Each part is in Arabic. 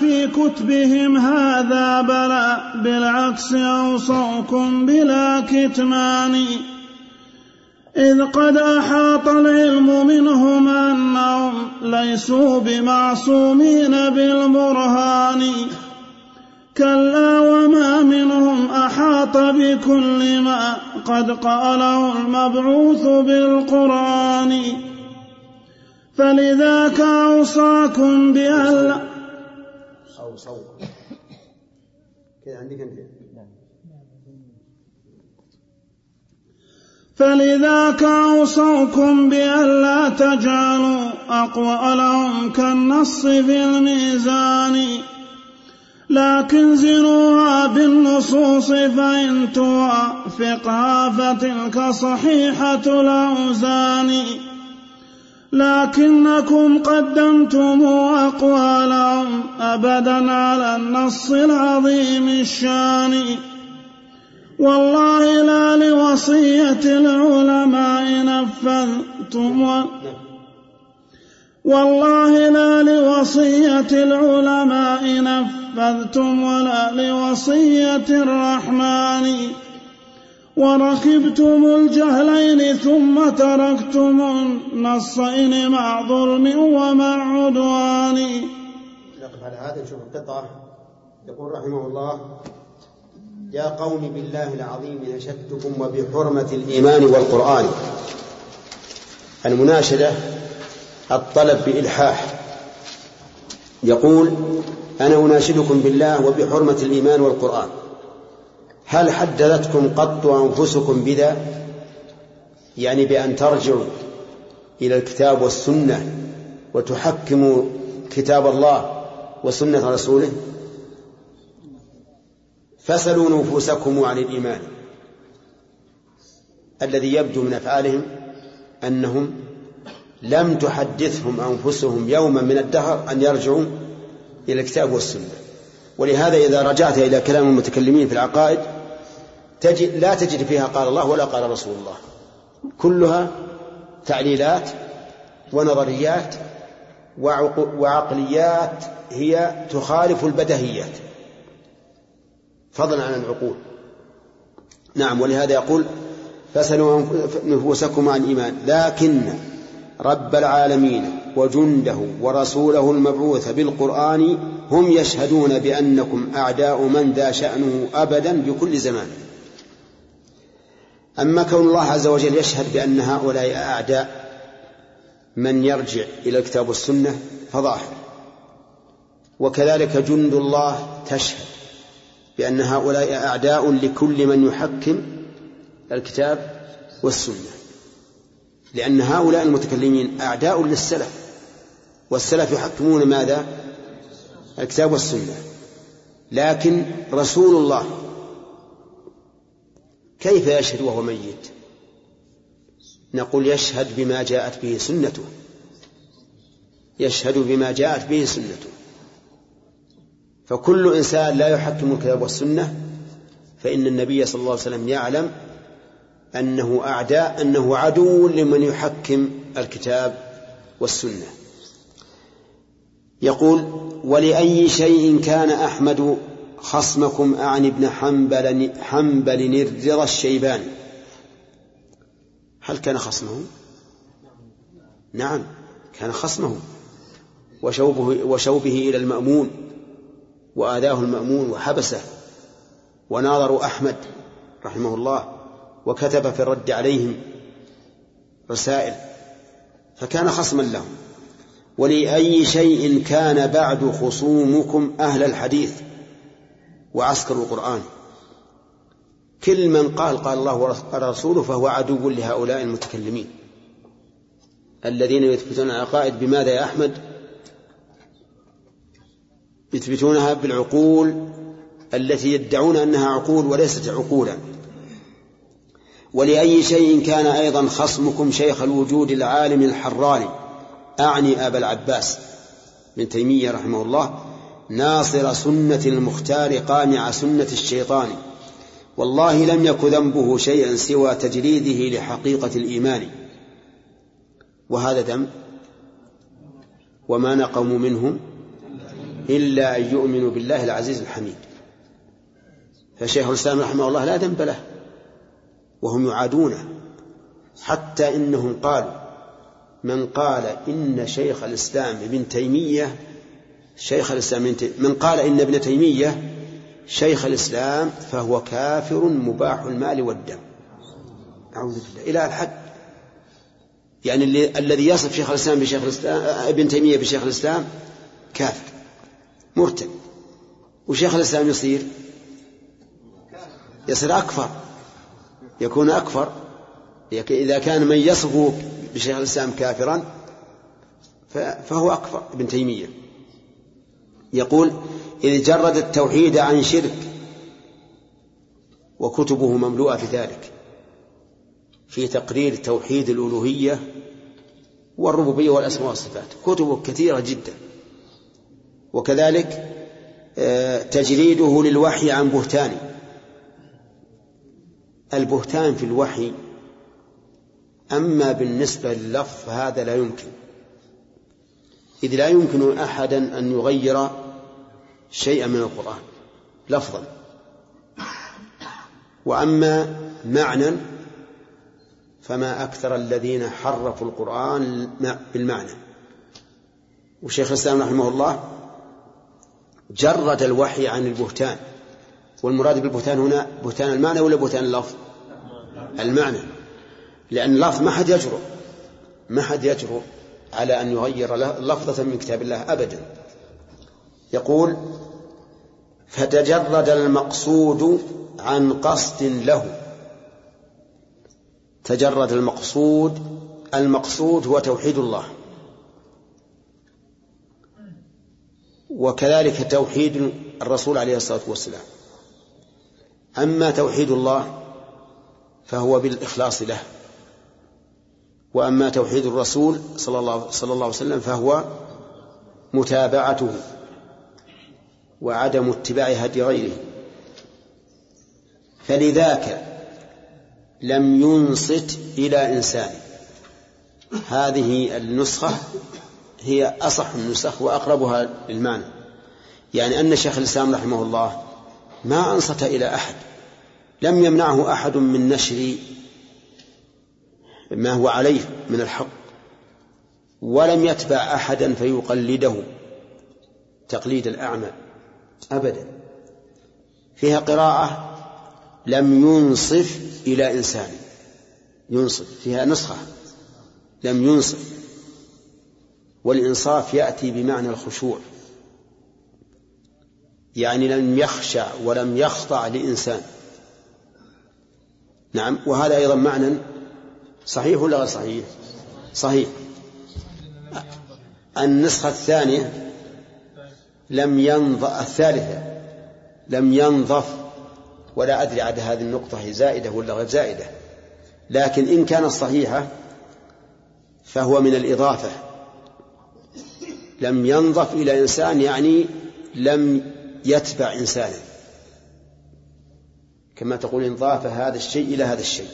في كتبهم هذا بلى بالعكس أوصوكم بلا كتمان. إذ قد أحاط العلم منهم أنهم ليسوا بمعصومين بالبرهان. كلا وما منهم أحاط بكل ما قد قاله المبعوث بالقرآن. فلذاك أوصاكم بألا أوصوكم كذا عندك أنت. فلذاك أوصوكم بألا تجعلوا أقوالهم كالنص في الميزان. لكن زنوها بالنصوص فإن توافقها فتلك صحيحة الأوزان. لكنكم قدمتم أقوالهم أبدا على النص العظيم الشان والله لا لوصية العلماء نفذتم. والله لا لوصية العلماء نفذتم ولا لوصية الرحمن وركبتم الجهلين ثم تركتم النصين مع ظلم ومع عدوان. نقف على هذا نشوف القطعة يقول رحمه الله يا قوم بالله العظيم نشدتكم وبحرمة الإيمان والقرآن. المناشدة الطلب بإلحاح. يقول أنا أناشدكم بالله وبحرمة الإيمان والقرآن. هل حدثتكم قط أنفسكم بذا؟ يعني بأن ترجعوا إلى الكتاب والسنة وتحكموا كتاب الله وسنة رسوله؟ فسلوا نفوسكم عن الإيمان الذي يبدو من أفعالهم أنهم لم تحدثهم أنفسهم يوما من الدهر أن يرجعوا إلى الكتاب والسنة. ولهذا إذا رجعت إلى كلام المتكلمين في العقائد تجد لا تجد فيها قال الله ولا قال رسول الله. كلها تعليلات ونظريات وعقليات هي تخالف البدهيات. فضلا عن العقول. نعم ولهذا يقول فسلوا نفوسكم عن الإيمان. لكن رب العالمين وجنده ورسوله المبعوث بالقرآن هم يشهدون بأنكم أعداء من ذا شأنه أبدا بكل زمان. أما كون الله عز وجل يشهد بأن هؤلاء أعداء من يرجع إلى الكتاب والسنة فظاهر. وكذلك جند الله تشهد بأن هؤلاء أعداء لكل من يحكم الكتاب والسنة. لأن هؤلاء المتكلمين أعداء للسلف والسلف يحكمون ماذا؟ الكتاب والسنة. لكن رسول الله كيف يشهد وهو ميت؟ نقول يشهد بما جاءت به سنته. يشهد بما جاءت به سنته. فكل إنسان لا يحكم الكتاب والسنة فإن النبي صلى الله عليه وسلم يعلم أنه أعداء أنه عدو لمن يحكم الكتاب والسنة. يقول ولأي شيء كان أحمد خصمكم أعني ابن حنبل حنبل الرضا الشيباني هل كان خصمه؟ نعم كان خصمه وشوبه, وشوبه إلى المأمون وآذاه المأمون وحبسه وناظروا أحمد رحمه الله وكتب في الرد عليهم رسائل. فكان خصما لهم. ولأي شيء كان بعد خصومكم أهل الحديث؟ وعسكر القرآن. كل من قال قال الله ورسوله فهو عدو لهؤلاء المتكلمين. الذين يثبتون العقائد بماذا يا أحمد؟ يثبتونها بالعقول التي يدعون أنها عقول وليست عقولا. ولأي شيء كان أيضا خصمكم شيخ الوجود العالم الحراني أعني أبا العباس بن تيمية رحمه الله ناصر سنة المختار قامع سنة الشيطان. والله لم يك ذنبه شيئا سوى تجريده لحقيقة الإيمان. وهذا ذنب وما نقموا منهم إلا أن يؤمنوا بالله العزيز الحميد. فشيخ الإسلام رحمه الله لا ذنب له وهم يعادونه. حتى إنهم قالوا من قال إن شيخ الإسلام ابن تيمية شيخ الإسلام من قال إن ابن تيمية شيخ الإسلام فهو كافر مباح المال والدم. أعوذ بالله. إلى الحد. يعني الذي يصف شيخ الإسلام بشيخ الإسلام ابن تيمية بشيخ الإسلام كافر مرتد. وشيخ الإسلام يصير يصير أكفر. يكون أكفر. إذا كان من يصف بشيخ الإسلام كافرا فهو أكفر. ابن تيمية. يقول إذ جرد التوحيد عن شرك وكتبه مملوءة في ذلك في تقرير توحيد الألوهية والربوبية والأسماء والصفات. كتبه كثيرة جدا. وكذلك آه، تجريده للوحي عن بهتان. البهتان في الوحي أما بالنسبة لللفظ هذا لا يمكن. إذ لا يمكن أحدا أن يغير شيئا من القرآن لفظا. وأما معنى فما أكثر الذين حرفوا القرآن بالمعنى. وشيخ الإسلام رحمه الله جرد الوحي عن البهتان. والمراد بالبهتان هنا بهتان المعنى ولا بهتان اللفظ؟ المعنى. لأن اللفظ ما حد يجرؤ ما حد يجرؤ. على أن يغير لفظة من كتاب الله أبدا. يقول فتجرد المقصود عن قصد له. تجرد المقصود المقصود هو توحيد الله. وكذلك توحيد الرسول عليه الصلاة والسلام. أما توحيد الله فهو بالإخلاص له. وأما توحيد الرسول صلى الله صلى الله عليه وسلم فهو متابعته وعدم اتباع هدي غيره. فلذاك لم ينصت إلى إنسان. هذه النسخة هي أصح النسخ وأقربها للمعنى. يعني أن شيخ الإسلام رحمه الله ما أنصت إلى أحد. لم يمنعه أحد من نشر ما هو عليه من الحق. ولم يتبع أحدا فيقلده. تقليد الأعمى. أبدا. فيها قراءة لم ينصف إلى إنسان. ينصف. فيها نسخة. لم ينصف. والإنصاف يأتي بمعنى الخشوع. يعني لم يخشع ولم يخضع لإنسان. نعم. وهذا أيضا معنى صحيح ولا غير صحيح؟ صحيح. النسخة الثانية لم ينظف الثالثة لم ينظف ولا أدري عاد هذه النقطة هي زائدة ولا غير زائدة. لكن إن كانت صحيحة فهو من الإضافة. لم ينضف إلى إنسان يعني لم يتبع إنسانا كما تقول انضاف هذا الشيء إلى هذا الشيء.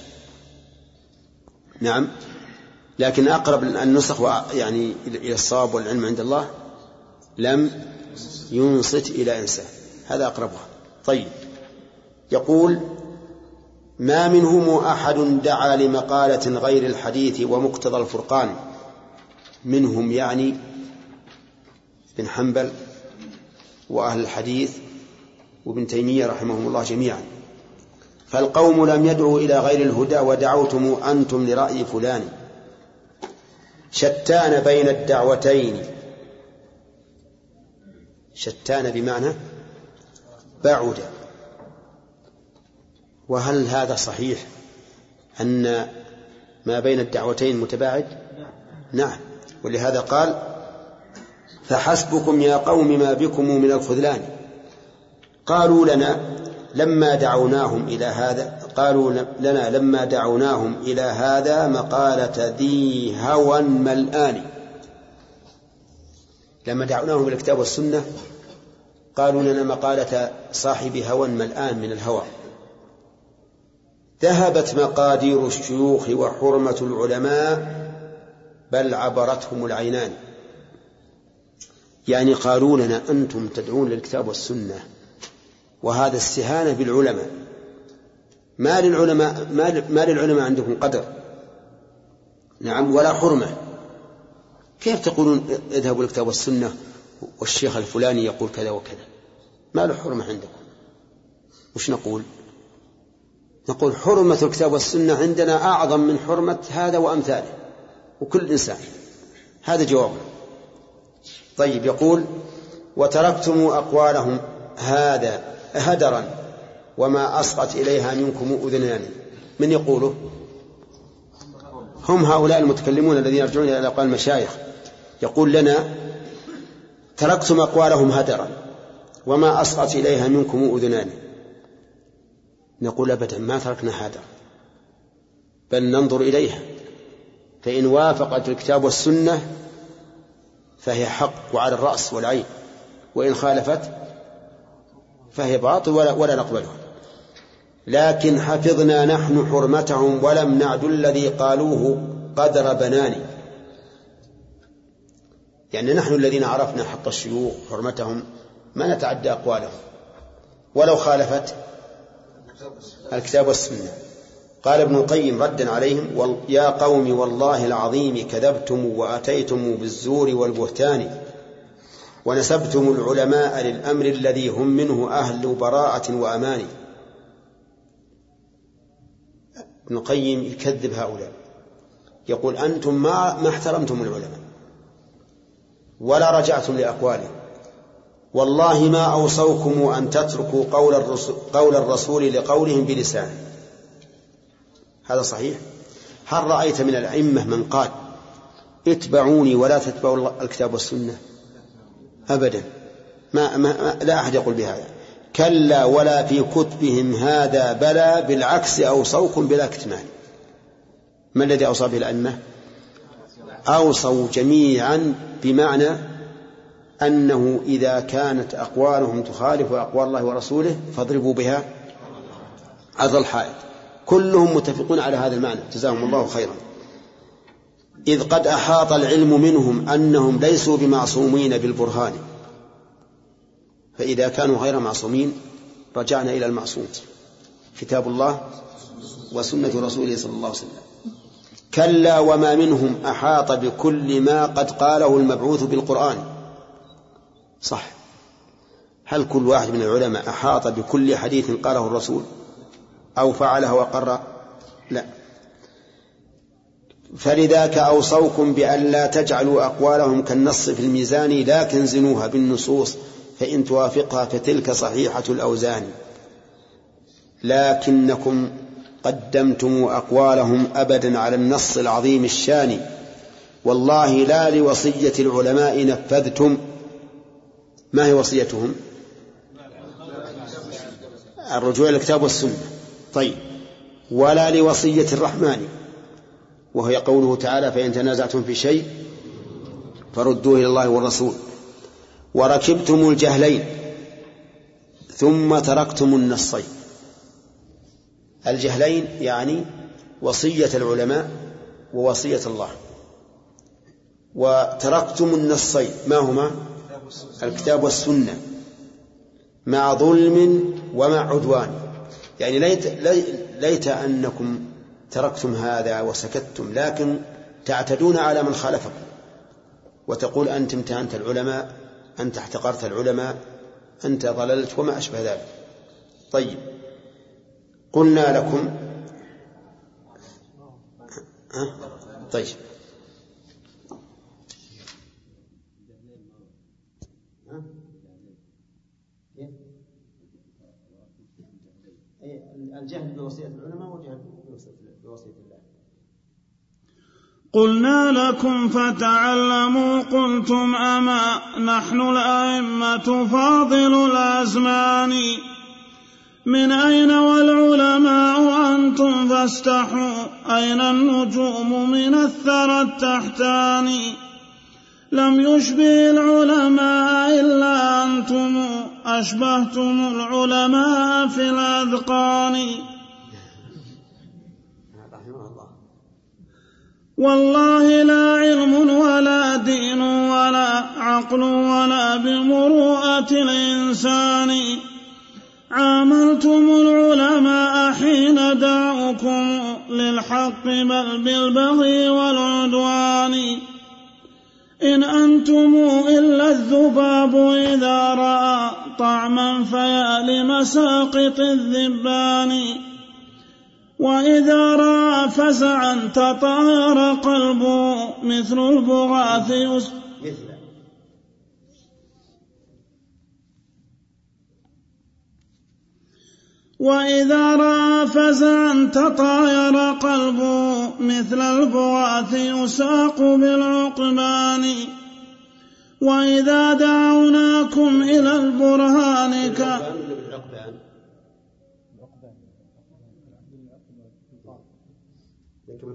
نعم. لكن أقرب النسخ يعني إلى الصواب والعلم عند الله لم ينصت إلى إنسان. هذا أقربها. طيب. يقول ما منهم أحد دعا لمقالة غير الحديث ومقتضى الفرقان. منهم يعني بن حنبل وأهل الحديث وابن تيمية رحمهم الله جميعا. فالقوم لم يدعوا إلى غير الهدى ودعوتم أنتم لرأي فلان. شتان بين الدعوتين. شتان بمعنى بعد. وهل هذا صحيح أن ما بين الدعوتين متباعد؟ نعم. ولهذا قال فحسبكم يا قوم ما بكم من الخذلان. قالوا لنا لما دعوناهم إلى هذا قالوا لنا لما دعوناهم إلى هذا مقالة ذي هوى ملآن. لما دعوناهم إلى الكتاب والسنة قالوا لنا مقالة صاحب هوى ملآن من الهوى. ذهبت مقادير الشيوخ وحرمة العلماء بل عبرتهم العينان. يعني قالوا لنا أنتم تدعون للكتاب والسنة. وهذا استهانة بالعلماء. ما للعلماء ما للعلماء عندكم قدر. نعم ولا حرمة. كيف تقولون اذهبوا للكتاب والسنة والشيخ الفلاني يقول كذا وكذا؟ ما له حرمة عندكم. وش نقول؟ نقول حرمة الكتاب والسنة عندنا أعظم من حرمة هذا وأمثاله. وكل إنسان. هذا جوابه. طيب يقول وتركتم أقوالهم. هذا هدرا وما أسقط إليها منكم أذنان. من يقوله؟ هم هؤلاء المتكلمون الذين يرجعون إلى أقوال المشايخ. يقول لنا تركتم أقوالهم هدرا وما أسقط إليها منكم أذنان. نقول أبدا ما تركنا هذا بل ننظر إليها. فإن وافقت الكتاب والسنة فهي حق وعلى الرأس والعين. وإن خالفت فهي باطل ولا, ولا نقبلها. لكن حفظنا نحن حرمتهم ولم نعد الذي قالوه قدر بناني. يعني نحن الذين عرفنا حق الشيوخ حرمتهم ما نتعدى أقوالهم. ولو خالفت الكتاب والسنة. قال ابن القيم ردا عليهم يا قوم والله العظيم كذبتم وأتيتم بالزور والبهتان ونسبتم العلماء للأمر الذي هم منه أهل براءة وأمان. ابن القيم يكذب هؤلاء. يقول أنتم ما ما احترمتم العلماء. ولا رجعتم لأقوالهم. والله ما أوصوكم أن تتركوا قول الرسول, قول الرسول لقولهم بلسانه. هذا صحيح؟ هل رأيت من الأئمة من قال اتبعوني ولا تتبعوا الكتاب والسنة؟ أبدا. ما, ما لا أحد يقول بهذا. كلا ولا في كتبهم هذا بلا بالعكس أوصوكم بلا كتمان. ما الذي أوصى به الأئمة؟ أوصوا جميعا بمعنى أنه إذا كانت أقوالهم تخالف أقوال الله ورسوله فاضربوا بها. عرض الحائط. كلهم متفقون على هذا المعنى. جزاهم الله خيرا. إذ قد أحاط العلم منهم أنهم ليسوا بمعصومين بالبرهان. فإذا كانوا غير معصومين رجعنا إلى المعصوم. كتاب الله وسنة رسوله صلى الله عليه وسلم. كلا وما منهم أحاط بكل ما قد قاله المبعوث بالقرآن. صح. هل كل واحد من العلماء أحاط بكل حديث قاله الرسول أو فعله وقر لا. فلذاك أوصوكم بأن لا تجعلوا أقوالهم كالنص في الميزان لكن زنوها بالنصوص فإن توافقها فتلك صحيحة الأوزان. لكنكم قدمتم أقوالهم أبدا على النص العظيم الشان. والله لا لوصية العلماء نفذتم. ما هي وصيتهم؟ الرجوع إلى الكتاب والسنة. طيب. ولا لوصية الرحمن. وهي قوله تعالى فإن تنازعتم في شيء فردوه إلى الله والرسول. وركبتم الجهلين ثم تركتم النصين. الجهلين يعني وصية العلماء ووصية الله. وتركتم النصين ما هما؟ الكتاب والسنة. مع ظلم ومع عدوان. يعني ليت, ليت أنكم تركتم هذا وسكتتم لكن تعتدون على من خالفكم. وتقول أنت امتهنت العلماء أنت احتقرت العلماء أنت ضللت وما أشبه ذلك. طيب. قلنا لكم؟ طيب. الجهل بوصية العلماء والجهل بوصية الله قلنا لكم فتعلموا قلتم أما نحن الأئمة فاضل الأزمان. من أين والعلماء أنتم فاستحوا؟ أين النجوم من الثرى التحتان؟ لم يشبه العلماء إلا أنتم أشبهتم العلماء في الأذقان. والله لا علم ولا دين ولا عقل ولا بمروءة الإنسان. عاملتم العلماء حين دعوكم للحق بل بالبغي والعدوان. إن أنتم إلا الذباب إذا رأى طعما فيا لمساقط الذبان. وإذا رأى فزعا تطاير قلبه مثل البغاث مثل. وإذا رأى فزعا تطاير قلبه مثل البغاث يساق بالعقبان. وإذا دعوناكم إلى البرهان. ك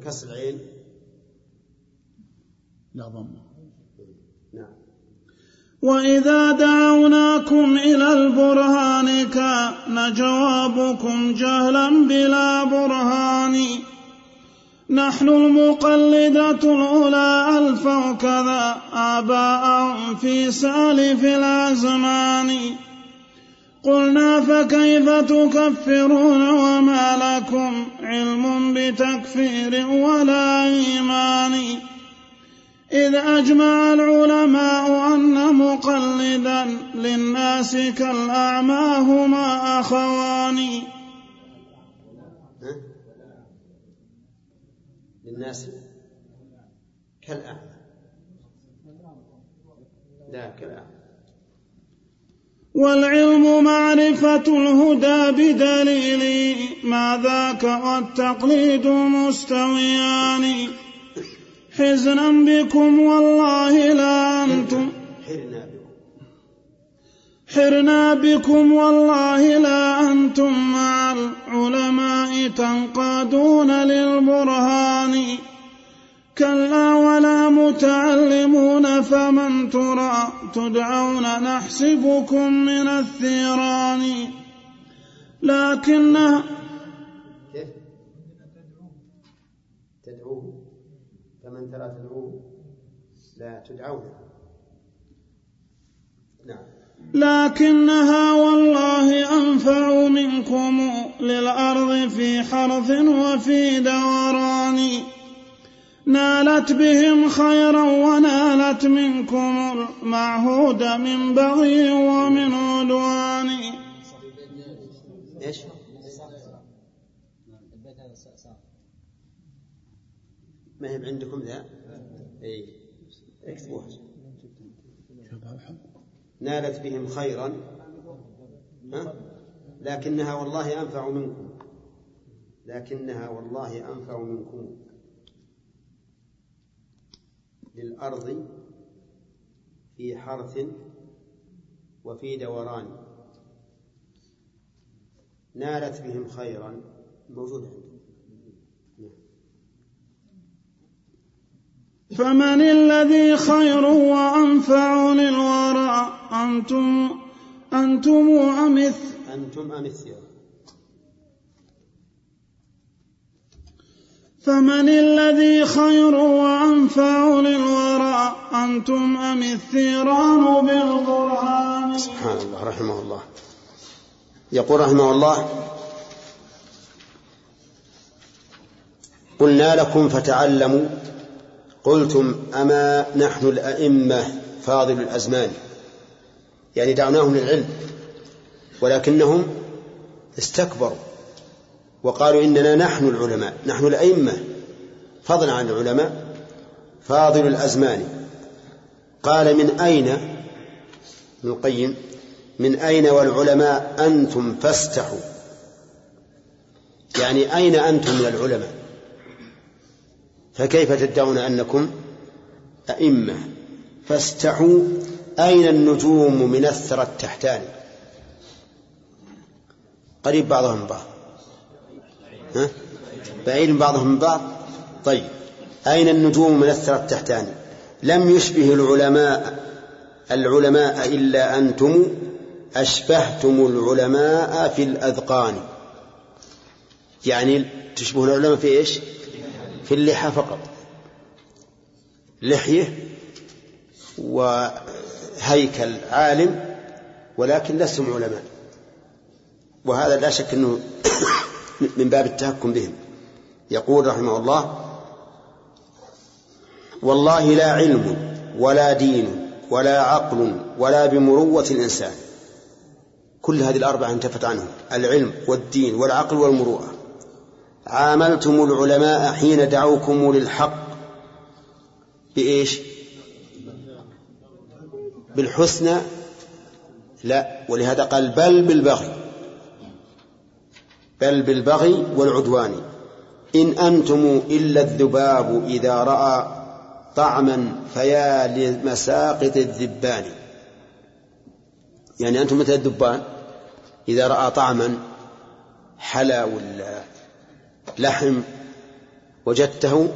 بكسر العين لا ضم. نعم. وإذا دعوناكم إلى البرهان كان جوابكم جهلا بلا برهان. نحن المقلدة الأولى ألفوا كذا آباءهم في سالف الأزمان. قلنا فكيف تكفرون وما لكم علم بتكفير ولا إيمان؟ إذ أجمع العلماء أن مقلدا للناس كالأعمى هما أخوان. للناس كالأعمى. لا كالأعمى. والعلم معرفة الهدى بدليل ما ذاك والتقليد مستويان. حزنا بكم والله لا أنتم. حرنا بكم والله لا أنتم مع العلماء تنقادون للبرهان. كلا ولا متعلمون فمن ترى تدعون نحسبكم من الثيران. لكن تدعوه. فمن ترى تدعوه لا تدعون نعم. لكنها والله أنفع منكم للأرض في حرث وفي دوران. نالت بهم خيرا ونالت منكم المعهود من بغي ومن عدوان إيش؟ ما هي عندكم ذا؟ إي اكتبوها نالت بهم خيرا ها؟ لكنها والله أنفع منكم لكنها والله أنفع منكم للأرض في حرث وفي دوران. نالت بهم خيرا. موجود عندكم فمن الذي خير وأنفع للورى أنتم أنتم أمث أنتم أمث فمن الذي خير وأنفع للورى أنتم أم الثيران بالقرآن؟ سبحان الله رحمه الله. يقول رحمه الله قلنا لكم فتعلموا قلتم أما نحن الأئمة فاضل الأزمان؟ يعني دعناهم للعلم ولكنهم استكبروا. وقالوا إننا نحن العلماء نحن الأئمة. فضلا عن العلماء. فاضل الأزمان. قال من أين؟ ابن القيم. من أين والعلماء أنتم؟ فاستحوا. يعني أين أنتم من العلماء؟ فكيف تدعون أنكم أئمة؟ فاستحوا. أين النجوم من الثرى التحتان؟ قريب بعضهم بعض. بعيد بعضهم من بعض. طيب. أين النجوم الثرى التحتان؟ لم يشبه العلماء العلماء إلا أنتم أشبهتم العلماء في الأذقان. يعني تشبهون العلماء في إيش؟ في اللحى فقط. لحية وهيكل عالم ولكن لستم علماء. وهذا لا شك أنه من باب التهكم بهم. يقول رحمه الله والله لا علم ولا دين ولا عقل ولا بمروة الإنسان. كل هذه الأربعة انتفت عنهم العلم والدين والعقل والمروءة. عاملتم العلماء حين دعوكم للحق بإيش؟ بالحسنى. لا ولهذا قال بل بالبغي. بل بالبغي والعدوان. إن أنتم إلا الذباب إذا رأى طعما فيا لمساقط الذبان. يعني أنتم مثل الدبان إذا رأى طعما حلا ولا لحم وجدته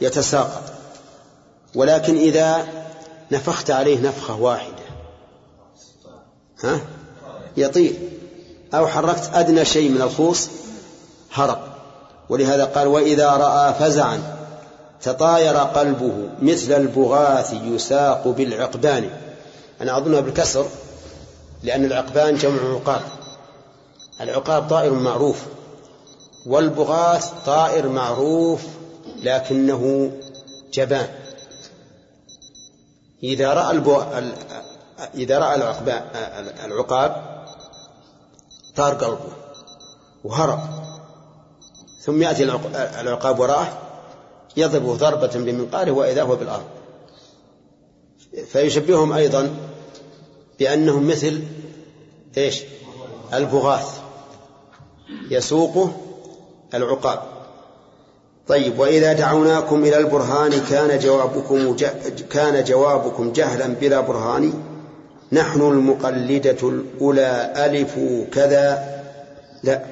يتساقط. ولكن إذا نفخت عليه نفخة واحدة ها؟ يطير. أو حركت أدنى شيء من الخوص هرب. ولهذا قال وإذا رأى فزعا تطاير قلبه مثل البغاث يساق بالعقبان. أنا أظنها بالكسر لأن العقبان جمع عقاب. العقاب طائر معروف والبغاث طائر معروف لكنه جبان. إذا رأى. إذا رأى العقاب طار قلبه وهرب. ثم يأتي العقاب وراءه يضربه ضربة بمنقاره وإذا هو بالأرض. فيشبههم أيضا بأنهم مثل إيش؟ البغاث. يسوقه العقاب. طيب وإذا دعوناكم إلى البرهان كان جوابكم كان جوابكم جهلا بلا برهان. نحن المقلدة الأولى ألف كذا. لا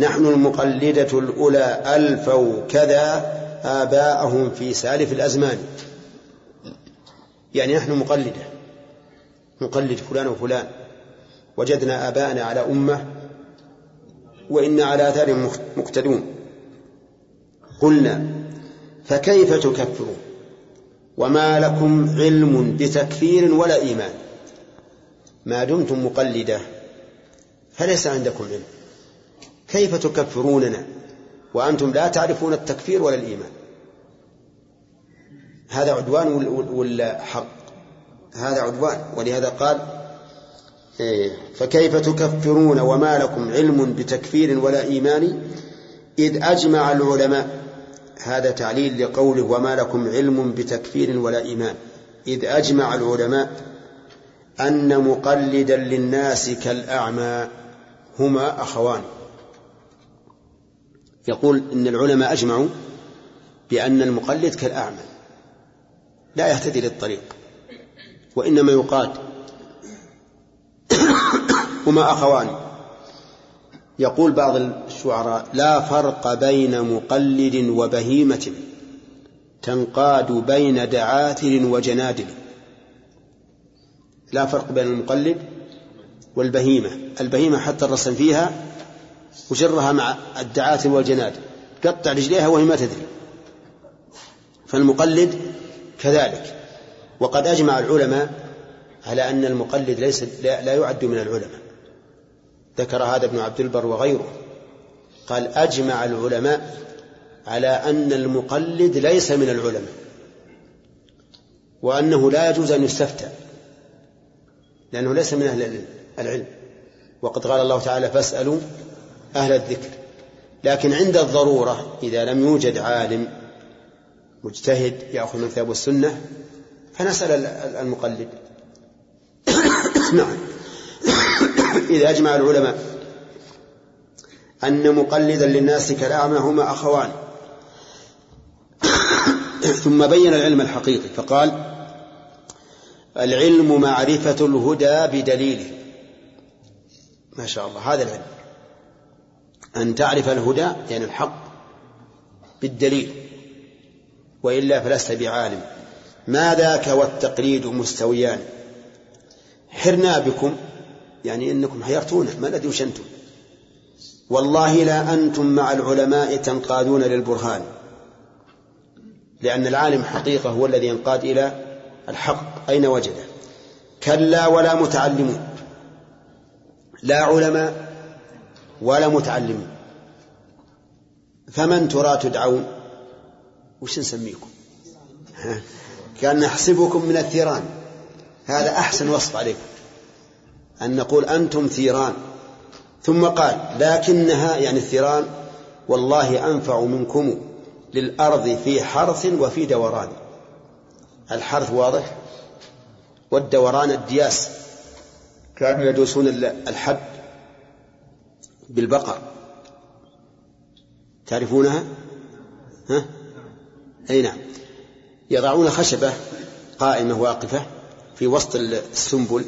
نحن المقلدة الأولى ألفوا كذا. آباءهم في سالف الأزمان. يعني نحن مقلدة. نقلد فلان وفلان. وجدنا آباءنا على أمة وإنا على آثار مقتدون. قلنا فكيف تكفرون؟ وما لكم علم بتكفير ولا إيمان؟ ما دمتم مقلدة فليس عندكم علم. كيف تكفروننا وأنتم لا تعرفون التكفير ولا الإيمان؟ هذا عدوان ولا حق. هذا عدوان. ولهذا قال إيه، فكيف تكفرون وما لكم علم بتكفير ولا إيمان إذ أجمع العلماء؟ هذا تعليل لقوله وما لكم علم بتكفير ولا إيمان. إذ أجمع العلماء أن مقلدا للناس كالأعمى هما أخوان. يقول إن العلماء أجمعوا بأن المقلد كالأعمى لا يهتدي للطريق وإنما يقاد هما أخوان. يقول بعض الشعراء لا فرق بين مقلد وبهيمة تنقاد بين دعاتر وجنادل. لا فرق بين المقلد والبهيمة. البهيمة حتى الرسم فيها وجرها مع الدعاتر والجنادل قطع رجليها وهي ما تدري. فالمقلد كذلك. وقد أجمع العلماء على أن المقلد ليس لا يعد من العلماء. ذكر هذا ابن عبد البر وغيره. قال أجمع العلماء على أن المقلد ليس من العلماء. وأنه لا يجوز أن يستفتى. لأنه ليس من أهل العلم. وقد قال الله تعالى فاسألوا أهل الذكر. لكن عند الضرورة إذا لم يوجد عالم مجتهد يأخذ من كتاب السنة فنسأل المقلد. نعم. إذا أجمع العلماء أن مقلدا للناس كالأعمى هما أخوان. ثم بين العلم الحقيقي فقال العلم معرفة الهدى بدليله ما شاء الله هذا العلم. أن تعرف الهدى يعني الحق بالدليل. وإلا فلست بعالم. ما ذاك والتقليد مستويان. حرنا بكم يعني إنكم حيرتونا ما الذي وش أنتم والله لا أنتم مع العلماء تنقادون للبرهان. لأن العالم حقيقة هو الذي ينقاد إلى الحق أين وجده؟ كلا ولا متعلمون. لا علماء ولا متعلمون فمن ترى تدعون؟ وش نسميكم؟ كان نحسبكم من الثيران. هذا أحسن وصف عليكم. أن نقول أنتم ثيران. ثم قال لكنها يعني الثيران والله أنفع منكم للأرض في حرث وفي دوران. الحرث واضح؟ والدوران الدياس. كانوا يدوسون الحب بالبقر. تعرفونها؟ ها؟ أي نعم. يضعون خشبة قائمة واقفة في وسط السنبل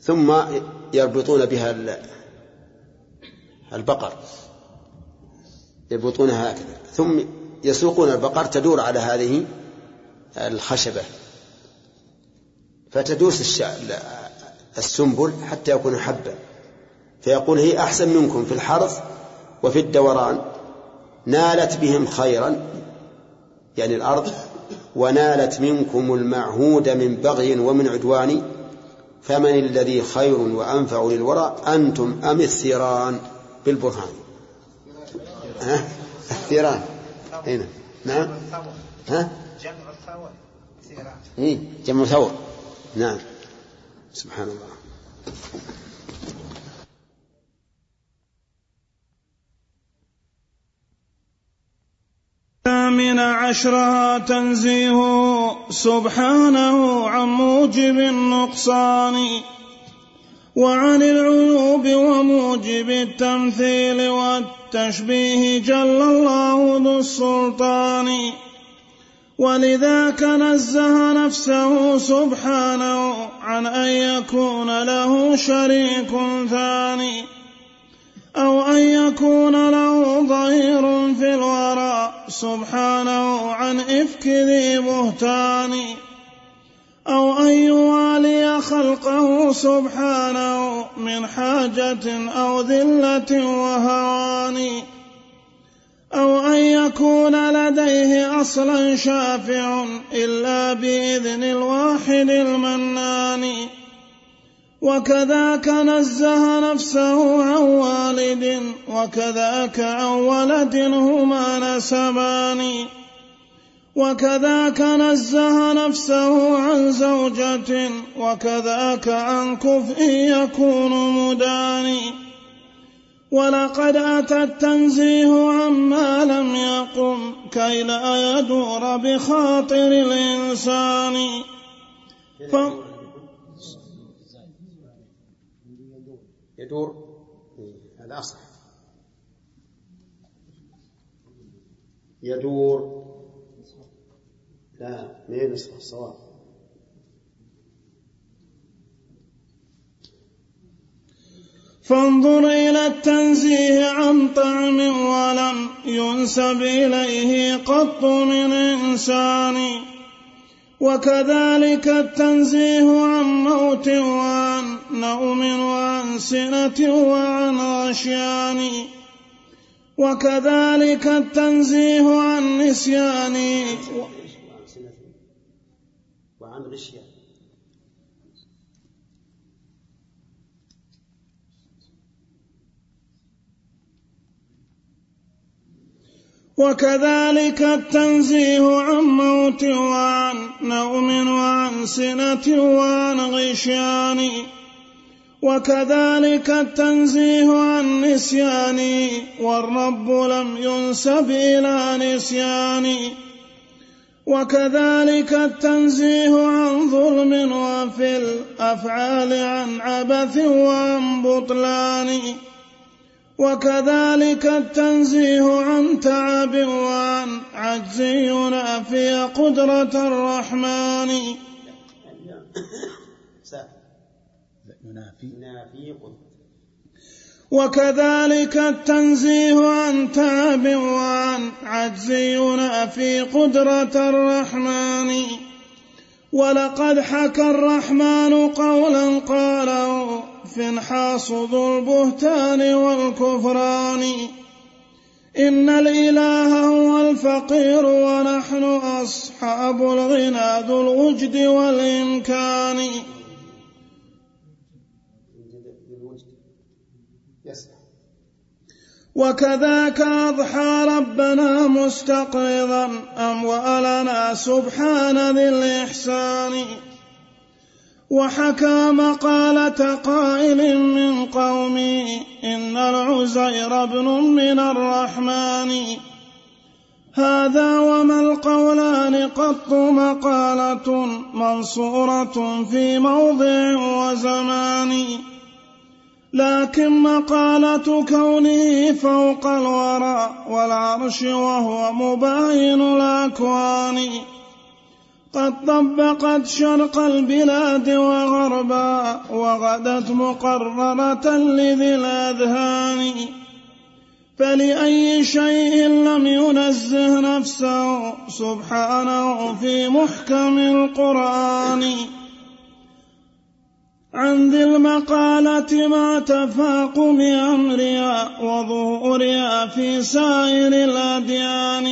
ثم يربطون بها البقر. يربطونها هكذا. ثم يسوقون البقر تدور على هذه الخشبة. فتدوس السنبل حتى يكون حبا فيقول هي أحسن منكم في الحرث وفي الدوران. نالت بهم خيرا يعني الأرض. ونالت منكم المعهود من بغي ومن عدوان. فمن الذي خير وأنفع للورى؟ أنتم أم الثيران؟ بالبرهان. ها؟ الثيران. هنا. نعم. ها؟ ثيران جمع ثور. نعم. سبحان الله. الثامن عشرها تنزيهه سبحانه عن موجب النقصان وعن العيوب وموجب التمثيل والتشبيه جل الله ذو السلطان. ولذاك نزه نفسه سبحانه عن أن يكون له شريك ثاني أو أن يكون له ظهير في الورى سبحانه عن إفك ذي بهتان أو أن يوالي خلقه سبحانه من حاجة أو ذلة وهوان أو أن يكون لديه أصلا شافع إلا بإذن الواحد المنان. وكذاك نزه نفسه عن والد وكذاك عن ولد هما نسبان. وكذاك نزه نفسه عن زوجة وكذاك عن كفء يكون مداني ولقد أتى التنزيه عما لم يقم كي لا يدور بخاطر الإنسان. ف... يدور؟ هذا أصح يدور. لا نسخة الصواب فانظر إلى التنزيه عن طعم ولم ينسب إليه قط من إنسان. وكذلك التنزيه عن موت وعن نوم وعن سنة وعن غشيان. وكذلك التنزيه عن نسيان وعن غشيان وكذلك التنزيه عن موت وعن نوم وعن سنة وعن غشيان. وكذلك التنزيه عن نسيان والرب لم ينسب إلى نسيان. وكذلك التنزيه عن ظلم وفي الأفعال عن عبث وعن بطلان. وكذلك التنزيه عن تعب وعن عجز ينافي قدرة الرحمن. وكذلك التنزيه عن تعب وعن عجز ينافي قدرة الرحمن. ولقد حكى الرحمن قولا قاله فنحاص ذو البهتان والكفران إن الإله هو الفقير ونحن أصحاب الغنى ذو الوجد والإمكان وكذاك أضحى ربنا مستقرضا أموالنا سبحان ذي الإحسان. وحكى مقالة قائل من قومي إن العزير ابن من الرحمن. هذا وما القولان قط مقالة منصورة في موضع وزمان. لكن مقالة كونه فوق الورى والعرش وهو مباين الأكوان. قد طبقت شرق البلاد وغربا وغدت مقررة لذي الأذهان. فلأي شيء لم ينزه نفسه سبحانه في محكم القرآن. عن ذي المقالة مع تفاقم أمرها وظهورها في سائر الأديان.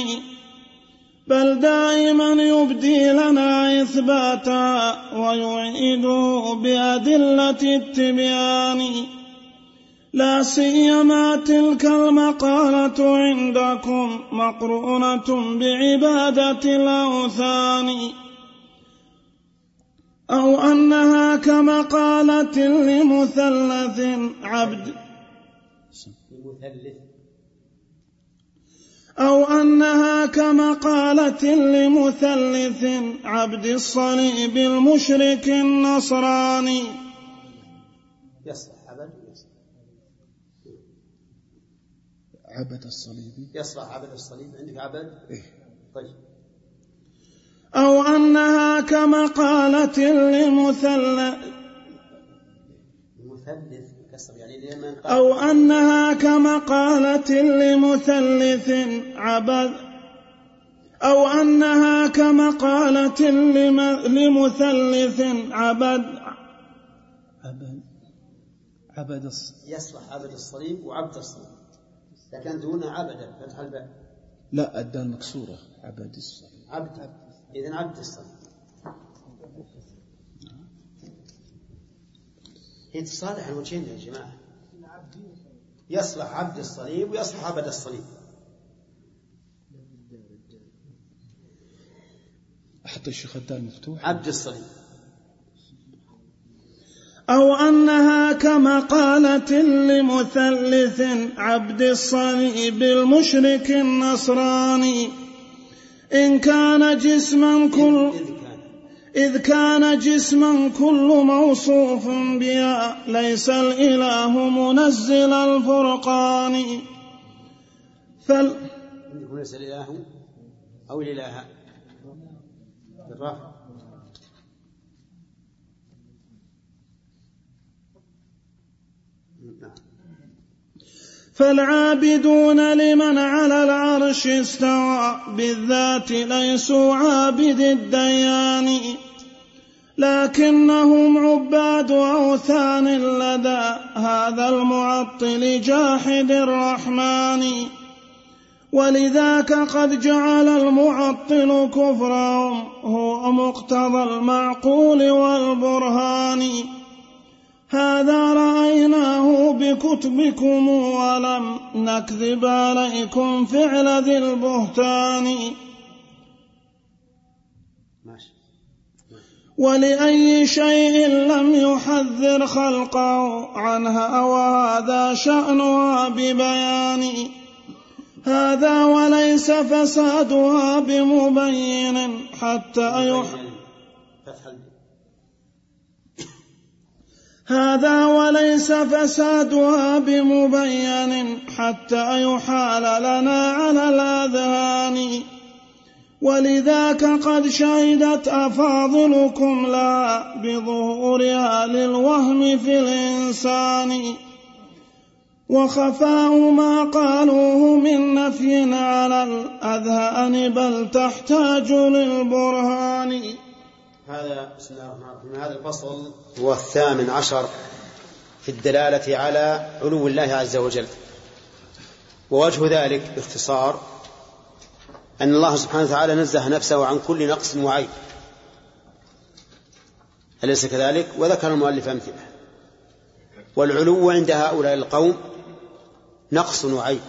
بل دائما يبدي لنا إثباتا ويعيده بأدلة التبيان. لا سيما تلك المقالة عندكم مقرونة بعبادة الأوثان. أو أنها كمقالة لمثلث عبد. أو أنها كمقالة لمثلث عبد الصليب المشرك النصراني. يصلح عبد يصلح. عبد الصليب. يصلح عبد الصليب. عندك عبد؟ إيه؟ طيب. أو أنها كمقالة لمثلث يعني أو أنها كمقالة لمثلث عبد أو أنها كمقالة لم- لمثلث عبد عبد عبد الص- يصلح عبد الصليب وعبد الصليب لكن دون عبد فتح الباء لا الدال مكسورة عبد الصليب عبد. إذن عبد الصليب هي تصالح الوجهين يا جماعة. يصلح عبد الصليب ويصلح عبد الصليب. أحط الشيخ الدال مفتوح. عبد الصليب. أو أنها كمقالة لمثلث عبد الصليب المشرك النصراني. إن كان جسما كل إذ كان. جسما كل موصوف بها ليس الإله منزل الفرقان. فال عندكم ليس الإله أو الإله. بالرفع. فالعابدون لمن على العرش استوى بالذات ليسوا عابد الديان. لكنهم عباد أوثان لدى هذا المعطل جاحد الرحمن. ولذاك قد جعل المعطل كفرهم هو مقتضى المعقول والبرهان. هذا رأيناه بكتبكم ولم نكذب عليكم فعل ذي البهتان. ولأي شيء لم يحذر خلقه عنها وهذا شأنها ببيان. هذا وليس فسادها بمبين حتى يح هذا وليس فسادها بمبين حتى يحال لنا على الأذهان. ولذاك قد شهدت أفاضلكم لا بظهورها للوهم في الإنسان. وخفاء ما قالوه من نفي على الأذهان بل تحتاج للبرهان. هذا بسم الله الرحمن الرحيم. هذا الفصل هو الثامن عشر في الدلالة على علو الله عز وجل. ووجه ذلك باختصار أن الله سبحانه وتعالى نزه نفسه عن كل نقص وعيب. أليس كذلك؟ وذكر المؤلف أمثلة. والعلو عند هؤلاء القوم نقص وعيب.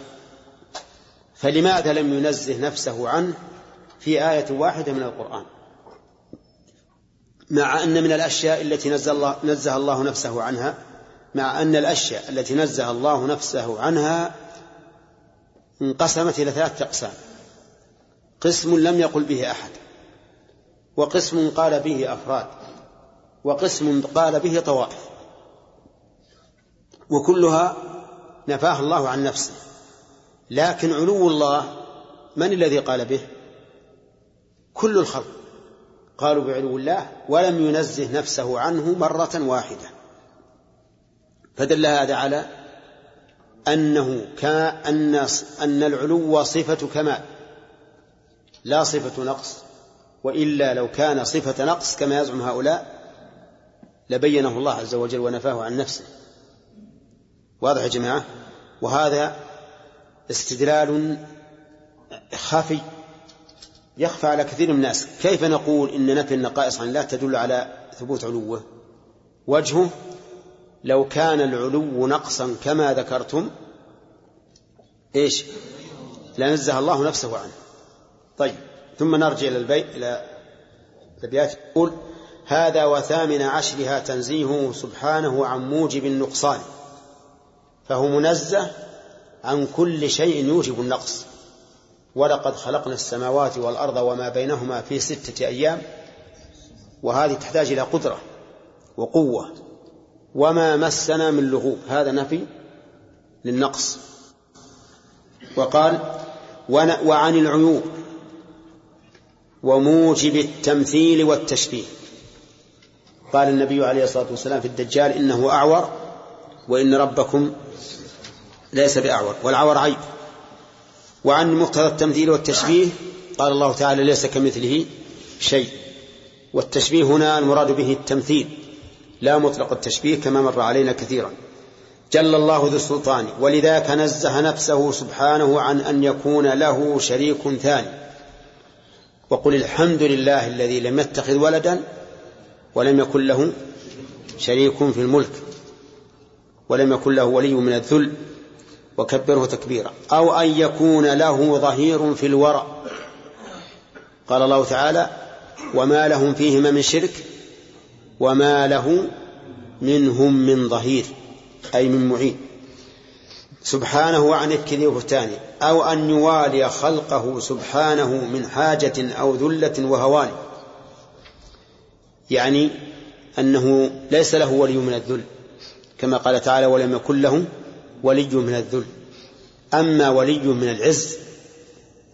فلماذا لم ينزه نفسه عنه في آية واحدة من القرآن؟ مع أن من الأشياء التي نزه الله, نزه الله نفسه عنها مع أن الأشياء التي نزه الله نفسه عنها انقسمت إلى ثلاثة أقسام. قسم لم يقل به أحد وقسم قال به أفراد وقسم قال به طوائف وكلها نفاه الله عن نفسه. لكن علو الله من الذي قال به؟ كل الخلق. قالوا بعلو الله ولم ينزه نفسه عنه مرة واحدة. فدل هذا على أنه كأن أن العلو صفة كمال لا صفة نقص وإلا لو كان صفة نقص كما يزعم هؤلاء لبينه الله عز وجل ونفاه عن نفسه. واضح يا جماعة؟ وهذا استدلال خفي يخفى على كثير من الناس. كيف نقول إن نفي النقائص عن الله تدل على ثبوت علوه؟ وجهه لو كان العلو نقصا كما ذكرتم إيش؟ لنزه الله نفسه عنه. طيب ثم نرجع إلى البيت إلى الأبيات. يقول هذا وثامن عشرها تنزيهه سبحانه عن موجب النقصان فهو منزه عن كل شيء يوجب النقص. ولقد خلقنا السماوات والأرض وما بينهما في ستة أيام وهذه تحتاج إلى قدرة وقوة. وما مسنا من لغوب هذا نفي للنقص. وقال وعن العيوب وموجب التمثيل والتشبيه. قال النبي عليه الصلاة والسلام في الدجال إنه أعور وإن ربكم ليس بأعور. والعور عيب. وعن مقتضى التمثيل والتشبيه قال الله تعالى ليس كمثله شيء. والتشبيه هنا المراد به التمثيل. لا مطلق التشبيه كما مر علينا كثيرا. جل الله ذو السلطان. ولذاك نزه نفسه سبحانه عن أن يكون له شريك ثاني. وقل الحمد لله الذي لم يتخذ ولدا ولم يكن له شريك في الملك. ولم يكن له ولي من الذل. وكبره تكبيرا. أو أن يكون له ظهير في الورع قال الله تعالى وما لهم فيهما من شرك وما له منهم من ظهير أي من معين. سبحانه عن الكذب بهتانه أو أن يوالي خلقه سبحانه من حاجة أو ذلة وهوان. يعني أنه ليس له ولي من الذل كما قال تعالى ولم يكن له ولي من الذل. أما ولي من العز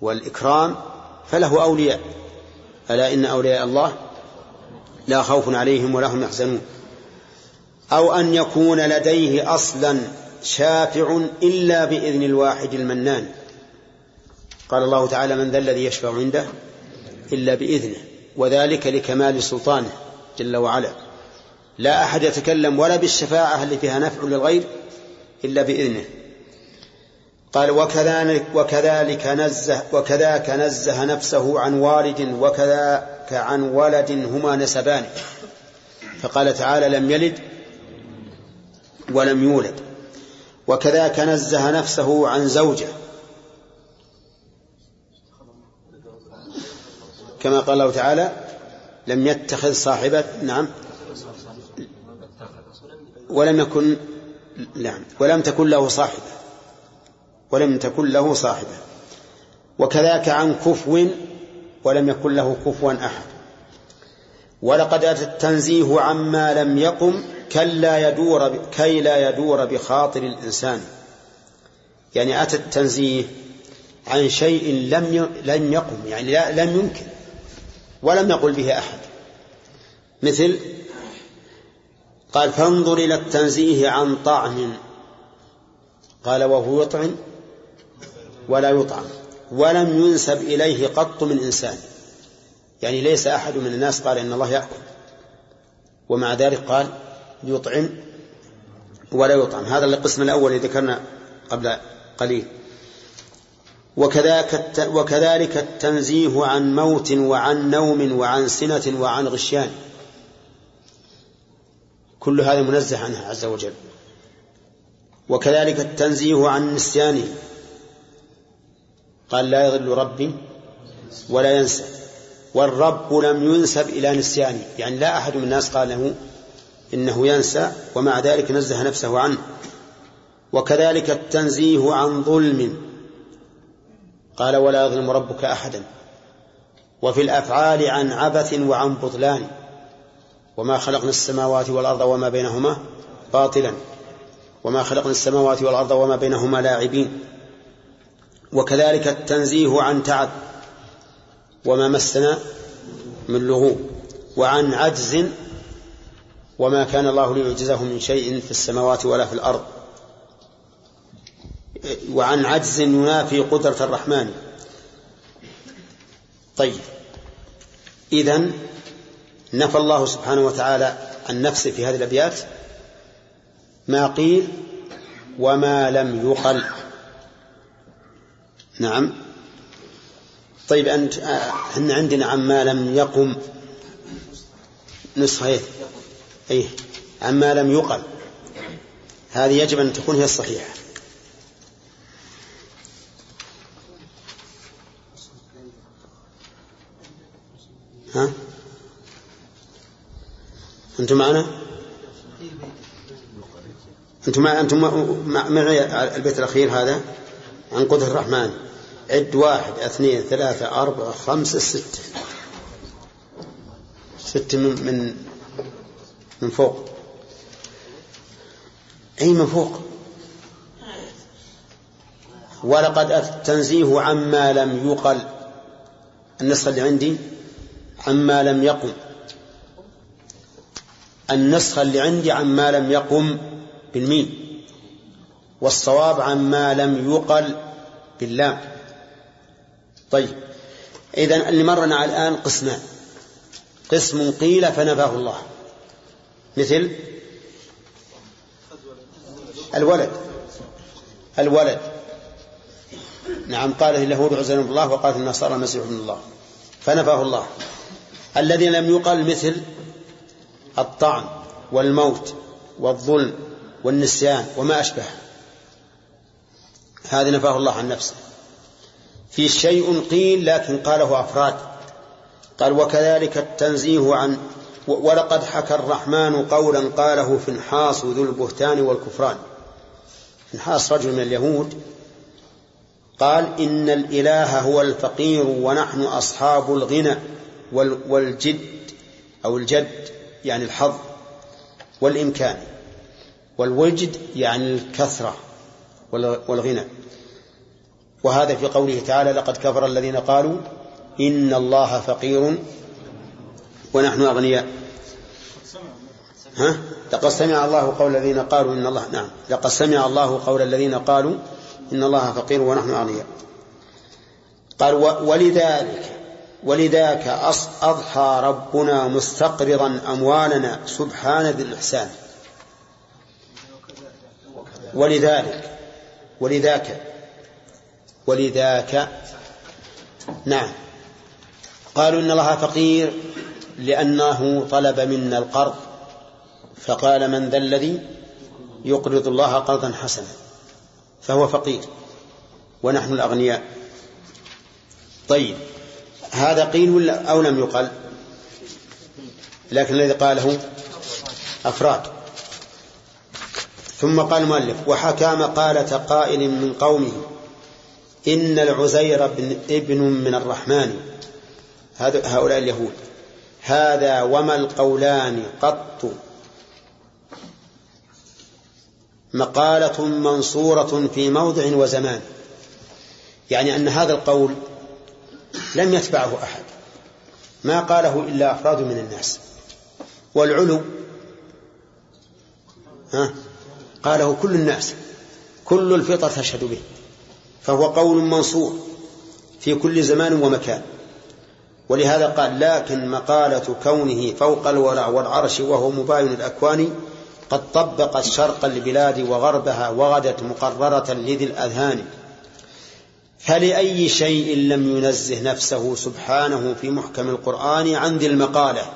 والإكرام فله أولياء. ألا إن أولياء الله لا خوف عليهم ولا هم يحزنون. أو أن يكون لديه أصلا شافع إلا بإذن الواحد المنان. قال الله تعالى من ذا الذي يشفع عنده إلا بإذنه. وذلك لكمال سلطانه جل وعلا. لا أحد يتكلم ولا بالشفاعة اللي فيها نفع للغير إلا بإذنه. قال وكذلك, وكذلك نزه وكذاك نزه نفسه عن والد وكذاك عن ولد هما نسبان. فقال تعالى لم يلد ولم يولد. وكذاك نزه نفسه عن زوجة. كما قال الله تعالى لم يتخذ صاحبة نعم. ولم يكن نعم. ولم تكن له صاحبة. ولم تكن له صاحبة. وكذاك عن كفو ولم يكن له كفوا أحد. ولقد أتى التنزيه عما لم يقم كلا يدور كي لا يدور بخاطر الإنسان. يعني أتى التنزيه عن شيء لم لم يقم. يعني لم يمكن. ولم يقل به أحد. مثل قال فانظر إلى التنزيه عن طعم قال وهو يطعم ولا يطعم ولم ينسب إليه قط من إنسان. يعني ليس أحد من الناس قال إن الله يأكل. ومع ذلك قال يطعم ولا يطعم هذا القسم الأول الذي ذكرنا قبل قليل. وكذلك وكذلك التنزيه عن موت وعن نوم وعن سنة وعن غشيان. كل هذا منزه عنه عز وجل. وكذلك التنزيه عن نسيانه. قال لا يضل ربي ولا ينسى. والرب لم ينسب إلى نسيانه. يعني لا أحد من الناس قال له إنه ينسى ومع ذلك نزه نفسه عنه. وكذلك التنزيه عن ظلم. قال ولا يظلم ربك أحدا. وفي الأفعال عن عبث وعن بطلان. وما خلقنا السماوات والأرض وما بينهما باطلا. وما خلقنا السماوات والأرض وما بينهما لاعبين. وكذلك التنزيه عن تعب وما مسنا من لغو وعن عجز وما كان الله ليعجزه من شيء في السماوات ولا في الأرض. وعن عجز ينافي قدرة الرحمن. طيب. إذن نفى الله سبحانه وتعالى عن نفسه في هذه الأبيات ما قيل وما لم يقل. نعم. طيب أنت إحنا عندنا عما لم يقم نسخة إيه؟ أيه عما لم يقل. هذه يجب أن تكون هي الصحيحة. ها؟ أنتم معنا؟ أنتم مع أنتم معي البيت الأخير هذا؟ عن قدر الرحمن. عد واحد اثنين ثلاثة أربعة خمسة ستة. ستة من من من فوق. أي من فوق؟ ولقد التنزيه عما لم يقل. النسخة اللي عندي عما لم يقم النسخة اللي عندي عما لم يقم بالميم والصواب عما لم يقل باللام. طيب إذا اللي مرنا الآن قسمان. قسم قيل فنفاه الله. مثل الولد. الولد. نعم قال اليهود عزيز الله وقالت النصارى المسيح ابن الله. فنفاه الله. الذي لم يقل مثل الطعن والموت والظلم والنسيان وما أشبه. هذا نفاه الله عن نفسه. في شيء قيل لكن قاله أفراد. قال وكذلك التنزيه عن ولقد حكى الرحمن قولا قاله فنحاس ذو البهتان والكفران. فنحاس رجل من اليهود. قال إن الإله هو الفقير ونحن أصحاب الغنى والجد أو الجد. يعني الحظ والإمكان والوجد يعني الكثرة والغنى. وهذا في قوله تعالى لقد كفر الذين قالوا إن الله فقير ونحن أغنياء. ها؟ لقد سمع الله قول الذين قالوا إن الله نعم. لقد سمع الله قول الذين قالوا إن الله فقير ونحن أغنياء. قال ولذلك ولذاك أضحى ربنا مستقرضا أموالنا سبحان ذي الإحسان. ولذلك ولذاك ولذاك نعم. قالوا إن الله فقير لأنه طلب منا القرض فقال من ذا الذي يقرض الله قرضا حسنا فهو فقير ونحن الأغنياء. طيب. هذا قيل ولا أو لم يقل؟ لكن الذي قاله أفراد. ثم قال المؤلف وحكى مقالة قائل من قومه إن العزير ابن من الرحمن. هؤلاء اليهود. هذا وما القولان قط. مقالة منصورة في موضع وزمان. يعني أن هذا القول لم يتبعه أحد. ما قاله إلا أفراد من الناس. والعلو ها قاله كل الناس. كل الفطر تشهد به. فهو قول منصور في كل زمان ومكان. ولهذا قال لكن مقالة كونه فوق الورع والعرش وهو مباين الأكوان قد طبقت شرق البلاد وغربها وغدت مقررة لذي الأذهان. فلأي شيء لم ينزه نفسه سبحانه في محكم القرآن عن ذي المقالة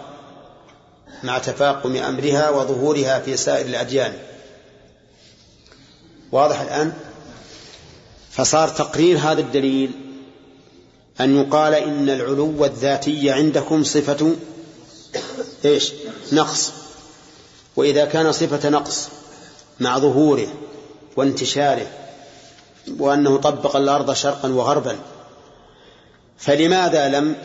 مع تفاقم أمرها وظهورها في سائر الأديان. واضح الآن؟ فصار تقرير هذا الدليل أن يقال إن العلو الذاتي عندكم صفة إيش؟ نقص. وإذا كان صفة نقص مع ظهوره وانتشاره وأنه طبق الأرض شرقا وغربا. فلماذا لم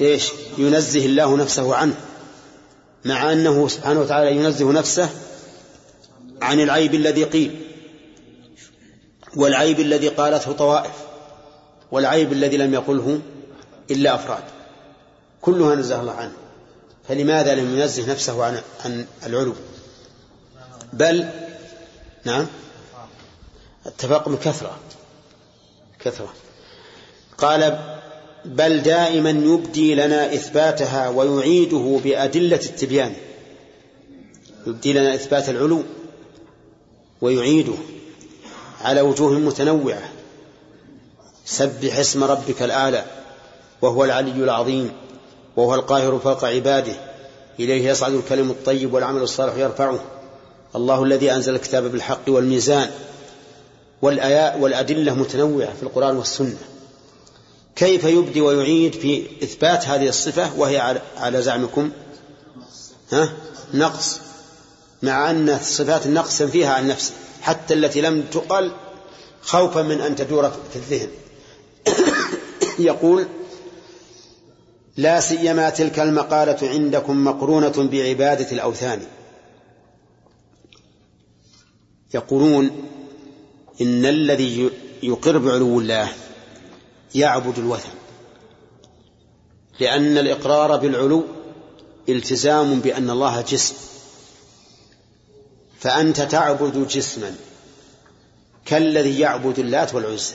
إيش؟ ينزه الله نفسه عنه مع أنه سبحانه وتعالى ينزه نفسه عن العيب الذي قيل والعيب الذي قالته طوائف والعيب الذي لم يقله إلا أفراد. كلها نزه الله عنه. فلماذا لم ينزه نفسه عن عن العلو؟ بل نعم. التفاقم كثرة. كثرة. قال بل دائما يبدي لنا إثباتها ويعيده بأدلة التبيان. يبدي لنا إثبات العلو ويعيده على وجوه متنوعة. سبح اسم ربك الأعلى وهو العلي العظيم وهو القاهر فوق عباده. إليه يصعد الكلم الطيب والعمل الصالح يرفعه. الله الذي أنزل الكتاب بالحق والميزان. والأدلة متنوعة في القرآن والسنة. كيف يبدي ويعيد في إثبات هذه الصفة وهي على زعمكم؟ ها؟ نقص. مع أن صفات النقص فيها عن نفسه. حتى التي لم تقل خوفا من أن تدور في الذهن. يقول لا سيما تلك المقالة عندكم مقرونة بعبادة الأوثان. يقولون إن الذي يقر بعلو الله يعبد الوثن لأن الإقرار بالعلو التزام بأن الله جسم. فأنت تعبد جسما كالذي يعبد اللات والعزى.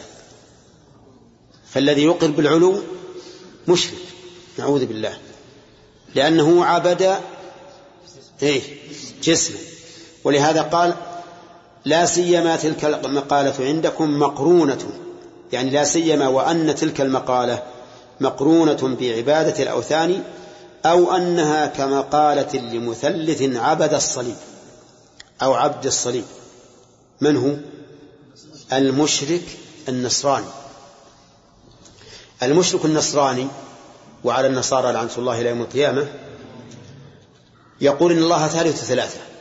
فالذي يقر بالعلو مشرك نعوذ بالله لأنه عبد إيه؟ جسما. ولهذا قال لا سيما تلك المقالة عندكم مقرونة. يعني لا سيما وأن تلك المقالة مقرونة بعبادة الأوثان أو أنها كمقالة لمثلث عبد الصليب أو عبد الصليب. من هو؟ المشرك النصراني. المشرك النصراني وعلى النصارى لعنة الله إلى يوم القيامة يقول إن الله ثالث ثلاثة.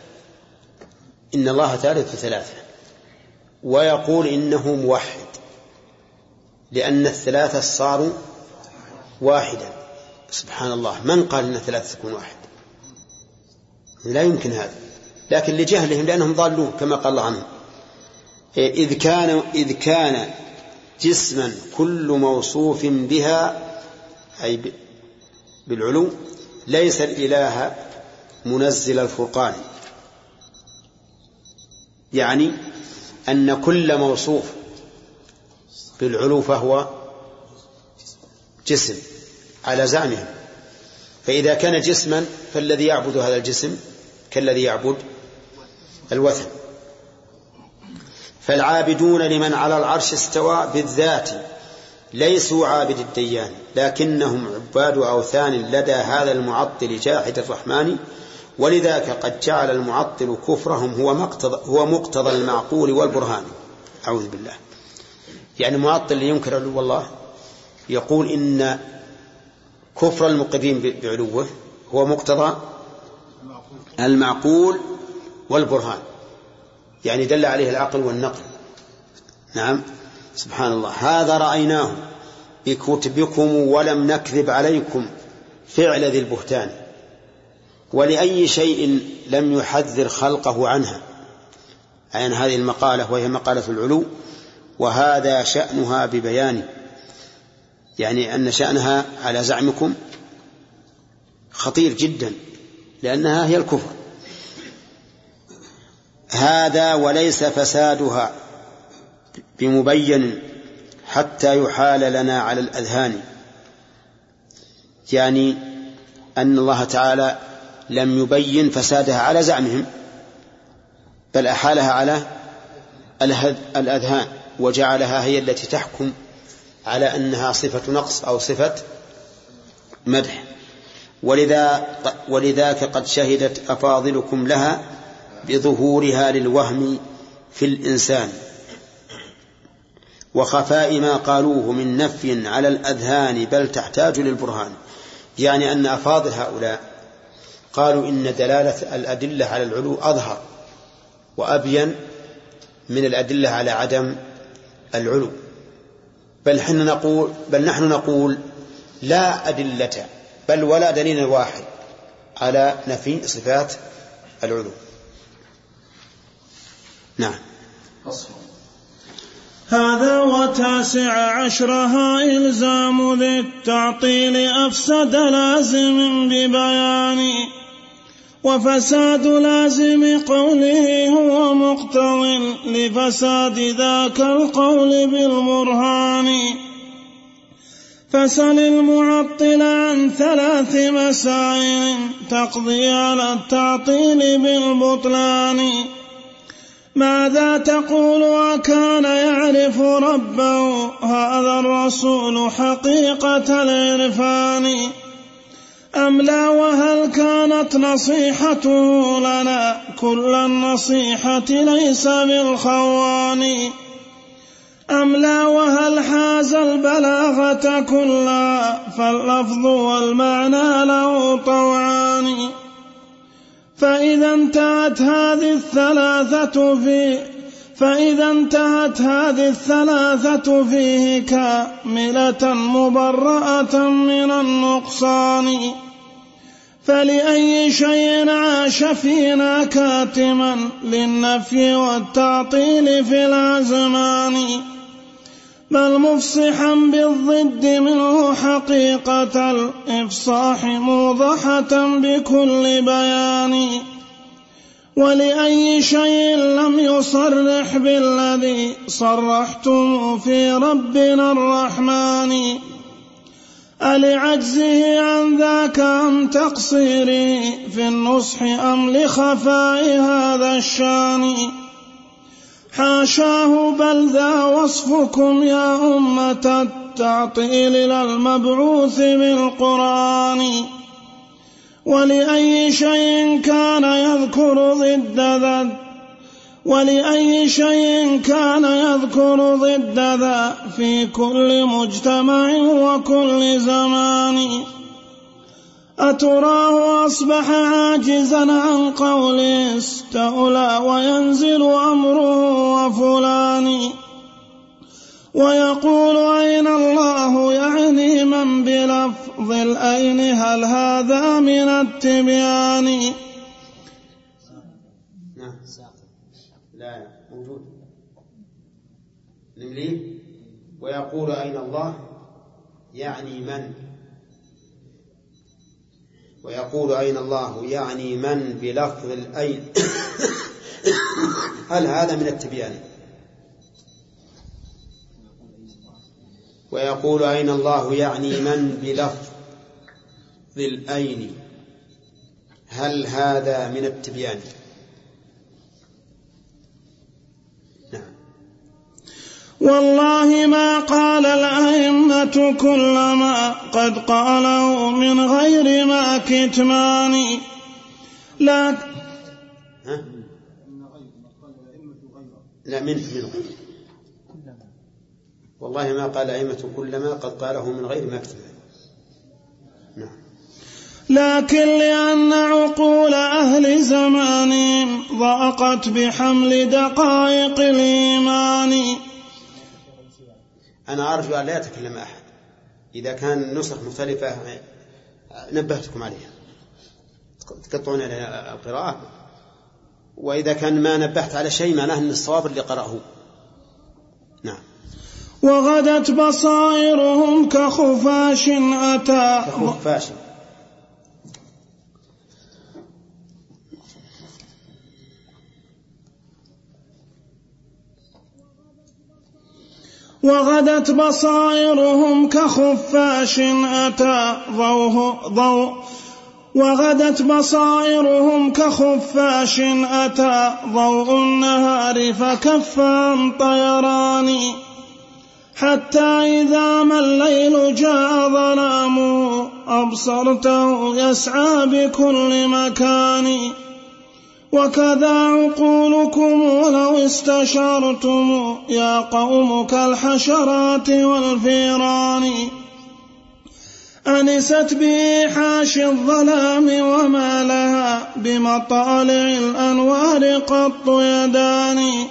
إن الله ثالث ثلاثة ويقول إنه موحد لأن الثلاثة صاروا واحدا. سبحان الله من قال أن الثلاثة تكون واحد؟ لا يمكن هذا. لكن لجهلهم لأنهم ضالون كما قال الله عنهم. إذ كان إذ كان جسما كل موصوف بها أي بالعلو ليس الإله منزل الفرقان. يعني أن كل موصوف بالعلو فهو جسم على زعمهم. فإذا كان جسما فالذي يعبد هذا الجسم كالذي يعبد الوثن. فالعابدون لمن على العرش استوى بالذات ليسوا عابد الديان لكنهم عباد أوثان لدى هذا المعطل جاحد الرحمن ولذاك قد جعل المعطل كفرهم هو مقتضى هو مقتضى المعقول والبرهان. أعوذ بالله. يعني معطل اللي ينكر علو الله يقول إن كفر المقرين بعلوه هو مقتضى المعقول والبرهان. يعني دل عليه العقل والنقل. نعم. سبحان الله. هذا رأيناه بكتبكم ولم نكذب عليكم فعل ذي البهتان. ولأي شيء لم يحذر خلقه عنها. عن هذه المقالة وهي مقالة العلو وهذا شأنها ببيان. يعني أن شأنها على زعمكم خطير جدا لأنها هي الكفر. هذا وليس فسادها بمبين حتى يحال لنا على الأذهان. يعني أن الله تعالى لم يبين فسادها على زعمهم بل أحالها على الأذهان وجعلها هي التي تحكم على أنها صفة نقص أو صفة مدح. ولذا ولذاك قد شهدت أفاضلكم لها بظهورها للوهم في الإنسان. وخفاء ما قالوه من نفي على الأذهان بل تحتاج للبرهان. يعني أن أفاضل هؤلاء قالوا إن دلالة الأدلة على العلو أظهر وأبين من الأدلة على عدم العلو. بل حنا نقول بل نحن نقول لا أدلة بل ولا دليل واحد على نفي صفات العلو. نعم. هذا وتاسع عشرها إلزام ذي التعطيل أفسد لازم ببيان. وفساد لازم قوله هو مقتض لفساد ذاك القول بالبرهان. فسل المعطل عن ثلاث مسائل تقضي على التعطيل بالبطلان. ماذا تقول وكان يعرف ربه؟ هذا الرسول حقيقة العرفان. أم لا وهل كانت نصيحته لنا؟ كل النصيحة ليس بالخوان. أم لا وهل حاز البلاغة كلها؟ فاللفظ والمعنى له طوعان. فإذا انتهت هذه الثلاثة في فإذا انتهت هذه الثلاثة فيه كاملة مبرأة من النقصان. فلأي شيء عاش فينا كاتما للنفي والتعطيل في الأزمان. بل مفصحا بالضد منه حقيقة الإفصاح موضحة بكل بيان. ولأي شيء لم يصرح بالذي صرحتم في ربنا الرحمن. ألعجزه عن ذاك أم تقصيري في النصح أم لخفاء هذا الشان؟ حاشاه بل ذا وصفكم يا أمة التعطيل للمبعوث بالقرآن. ولأي شيء كان يذكر ضد ذا ولأي شيء كان يذكر ضد ذا في كل مجتمع وكل زمان. أتراه أصبح عاجزا عن قول استولى وينزل أمره وفلان. ويقول أين الله يعني من بلفظ الأين هل هذا من التبيان؟ نمليه ويقول أين الله؟ يعني من؟ ويقول أين الله؟ يعني من بلفظ الأين. هل هذا من التبيان؟ ويقول أين الله؟ يعني من بلفظ الأين. هل هذا من التبيان؟ والله ما قال الأئمة كل ما قد قاله من غير ما كتمان لا. ها؟ لا من من والله ما قال الأئمة كل ما قد قاله من غير ما كتمان نعم. لكن لأن عقول أهل زمانهم ضاقت بحمل دقائق الإيمان. أنا أرجو أن لا يتكلم أحد. إذا كان النسخ مختلفة نبهتكم عليها. تقطعون القراءة. وإذا كان ما نبهت على شيء معناه أن الصواب اللي قرأه. نعم. وغدت بصائرهم كخفاش أتى. كخفاش. وغدت بصائرهم كخفاش أتى ضوه ضوء. وغدت بصائرهم كخفاش أتى ضوء النهار فكف عن طيران. حتى إذا ما الليل جاء ظلامه أبصرته يسعى بكل مكان. وكذا عقولكم ولو استشرتم يا قوم كالحشرات والفيران. أنست بإيحاش الظلام وما لها بمطالع الأنوار قط يدان.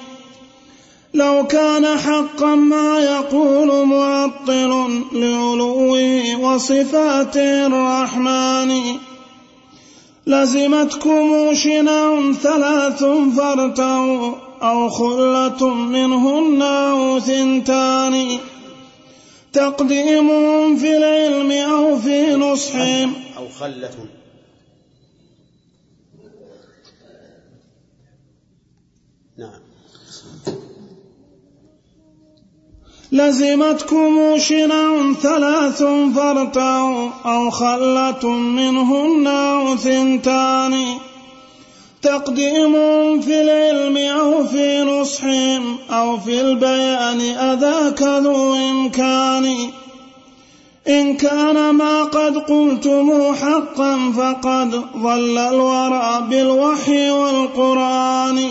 لو كان حقا ما يقول معطل لعلوه وصفاته الرحمن. لزمتكم شنع ثلاث فارتعوا أو خلة منهن أو ثنتان. تقديمهم في العلم أو في نصحهم أو خلة. لزمتكم شنع ثلاث فارتعوا أو خلة منهن أو ثنتان. تقديم في العلم أو في نصحهم أو في البيان أذاك ذو إمكان. إن كان ما قد قلتم حقا فقد ضل الورى بالوحي والقرآن.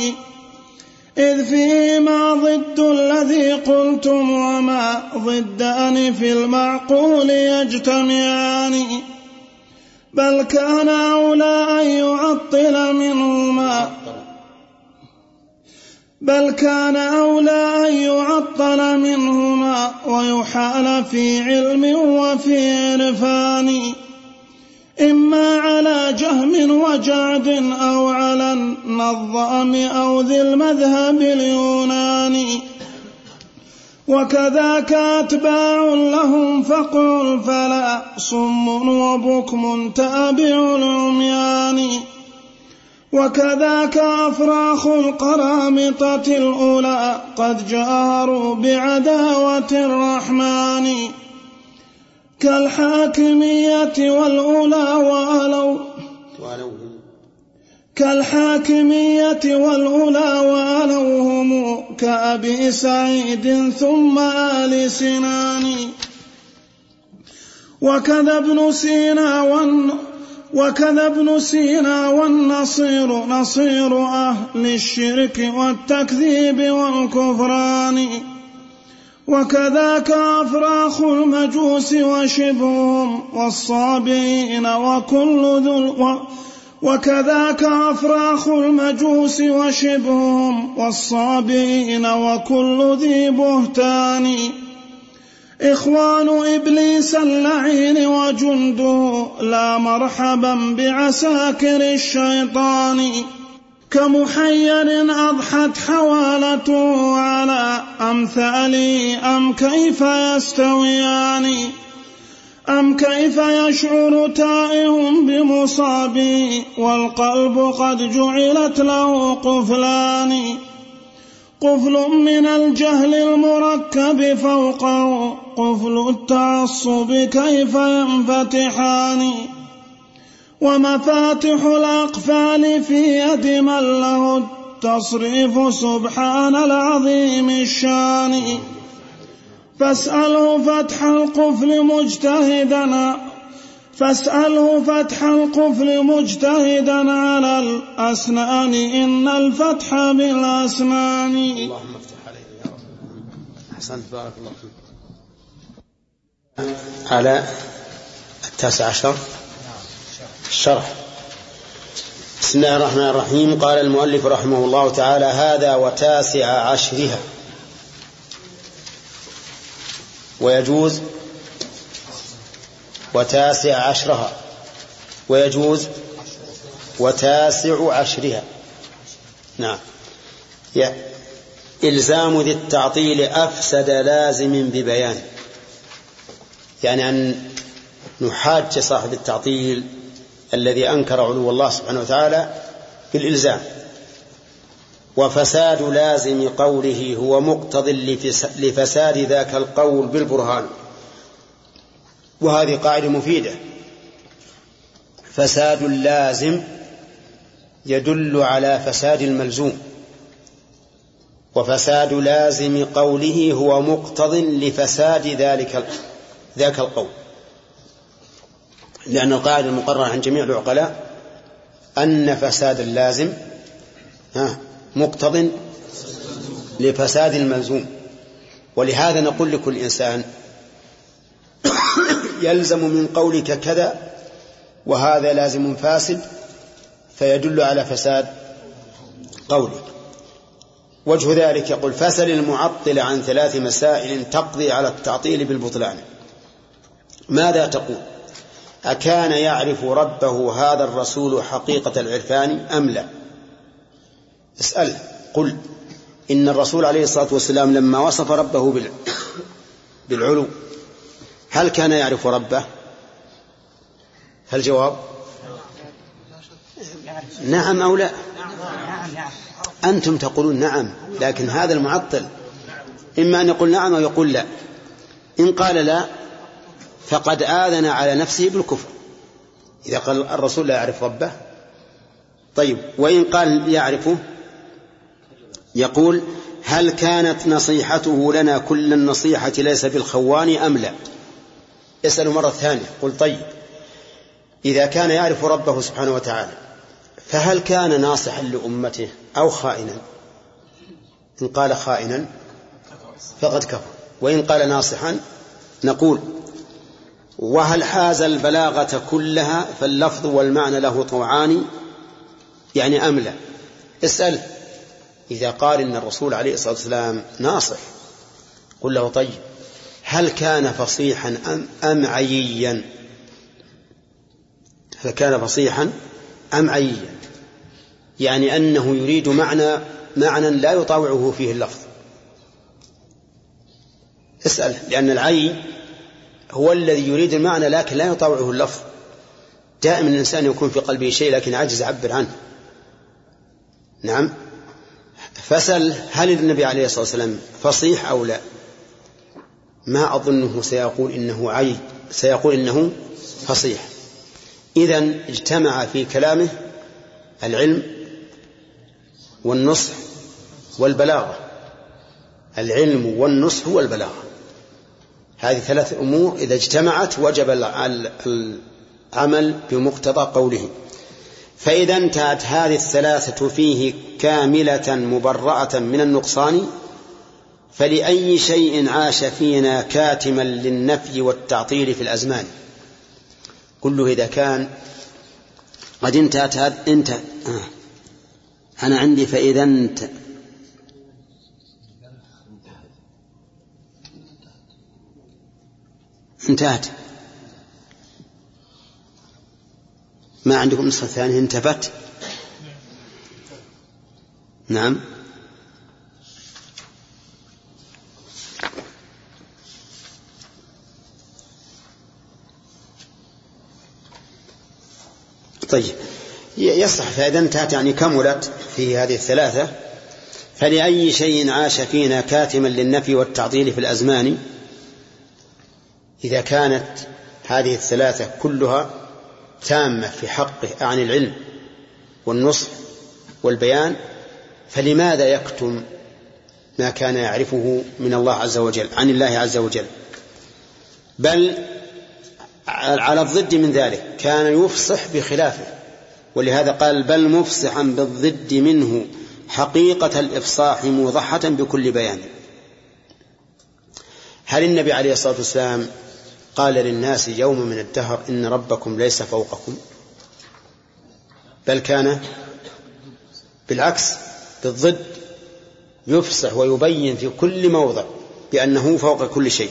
إذ فيهما ضد الذي قلتم وما ضدان في المعقول يجتمعان. بل كان أولى أن يعطل منهما. بل كان أولى أن يعطل منهما ويحال في علم وفي عرفان. إما على جهم وجعد أو على النظام أو ذي المذهب اليوناني وكذاك أتباع لهم فقل فلا صم وبكم تابع العميان. وكذاك أفراخ القرامطة الأولى قد جاروا بعداوة الرحمن. كالحاكمية والأولى وألوا كالحاكمية والأولى وألوهم كأبي سعيد ثم آل سنان. وكذا ابن سينا والن وكذا ابن سينا والنصير نصير أهل الشرك والتكذيب والكفران. وكذاك أفراخ المجوس وشبههم والصابئين وكل ذو وكذاك أفراخ المجوس وشبههم والصابئين وكل ذي بهتان. إخوان إبليس اللعين وجنده لا مرحبا بعساكر الشيطان. كمحير أضحت حوالته على أمثالي. أم كيف يستويان؟ أم كيف يشعر تائه بمصابي؟ والقلب قد جعلت له قفلان. قفل من الجهل المركب فوقه. قفل التعصب كيف ينفتحان؟ ومفاتح الأقفال في يد من له التصريف سبحان العظيم الشان. فاسأله فتح القفل مجتهدا فاسأله فتح القفل مجتهدا على الأسنان إن الفتح بالأسنان. اللهم افتح علينا يا رب. أحسنت بارك الله فيك. على التاسع عشر. الشرح. بسم الله الرحمن الرحيم. قال المؤلف رحمه الله تعالى هذا وتاسع عشرها. ويجوز وتاسع عشرها. ويجوز وتاسع عشرها. نعم. إلزام ذي التعطيل أفسد لازم ببيان. يعني أن نحاج صاحب التعطيل الذي أنكر علو الله سبحانه وتعالى بالإلزام. وفساد لازم قوله هو مقتض لفساد ذاك القول بالبرهان. وهذه قاعدة مفيدة. فساد لازم يدل على فساد الملزوم. وفساد لازم قوله هو مقتض لفساد ذلك ذاك القول. لأن القاعدة المقررة عن جميع العقلاء أن فساد اللازم مقتض لفساد الملزوم. ولهذا نقول لكل إنسان يلزم من قولك كذا وهذا لازم فاسد فيدل على فساد قولك. وجه ذلك يقول فسل المعطل عن ثلاث مسائل تقضي على التعطيل بالبطلان. ماذا تقول؟ أكان يعرف ربه هذا الرسول حقيقة العرفان أم لا؟ اسأل قل إن الرسول عليه الصلاة والسلام لما وصف ربه بالعلو هل كان يعرف ربه؟ فالجواب نعم أو لا؟ أنتم تقولون نعم لكن هذا المعطل إما أن يقول نعم أو يقول لا. إن قال لا فقد آذن على نفسه بالكفر. إذا قال الرسول لا يعرف ربه. طيب وإن قال يعرفه يقول هل كانت نصيحته لنا كل النصيحة ليس بالخوان أم لا؟ اسأل مرة ثانية قل طيب. إذا كان يعرف ربه سبحانه وتعالى فهل كان ناصحا لأمته أو خائنا؟ إن قال خائنا فقد كفر. وإن قال ناصحا نقول وهل حاز البلاغة كلها فاللفظ والمعنى له طوعان؟ يعني أم لا؟ اسأل. إذا قال إن الرسول عليه الصلاة والسلام ناصح قل له طيب هل كان فصيحا أم, أم عييا؟ هل كان فصيحا أم عييا؟ يعني أنه يريد معنى معنى لا يطاوعه فيه اللفظ. اسأل لأن العي هو الذي يريد المعنى لكن لا يطاوعه اللفظ. دائما الإنسان يكون في قلبه شيء لكن عجز يعبر عنه. نعم. فسل هل النبي عليه الصلاة والسلام فصيح أو لا؟ ما أظنه سيقول إنه عي سيقول إنه فصيح. إذا اجتمع في كلامه العلم والنصح والبلاغة. العلم والنصح والبلاغة. هذه ثلاث أمور إذا اجتمعت وجب العمل بمقتضى قوله فإذا انتهت هذه الثلاثة فيه كاملة مبرأة من النقصان فلأي شيء عاش فينا كاتما للنفي والتعطيل في الأزمان كله إذا كان قد انتهت هذا انت آه. أنا عندي فإذا انت انتهت. ما عندكم نسخة ثانية؟ انتفت. نعم. طيب. يصح فإذا انتهت يعني كملت في هذه الثلاثة. فلأي شيء عاش فينا كاتما للنفي والتعطيل في الأزمان إذا كانت هذه الثلاثة كلها تامة في حقه عن العلم والنصح والبيان فلماذا يكتم ما كان يعرفه من الله عز وجل عن الله عز وجل؟ بل على الضد من ذلك كان يفصح بخلافه ولهذا قال بل مفصحا بالضد منه حقيقة الإفصاح موضحة بكل بيان. هل النبي عليه الصلاة والسلام قال للناس يوم من الدهر إن ربكم ليس فوقكم بل كان بالعكس بالضد يفصح ويبين في كل موضع بأنه فوق كل شيء.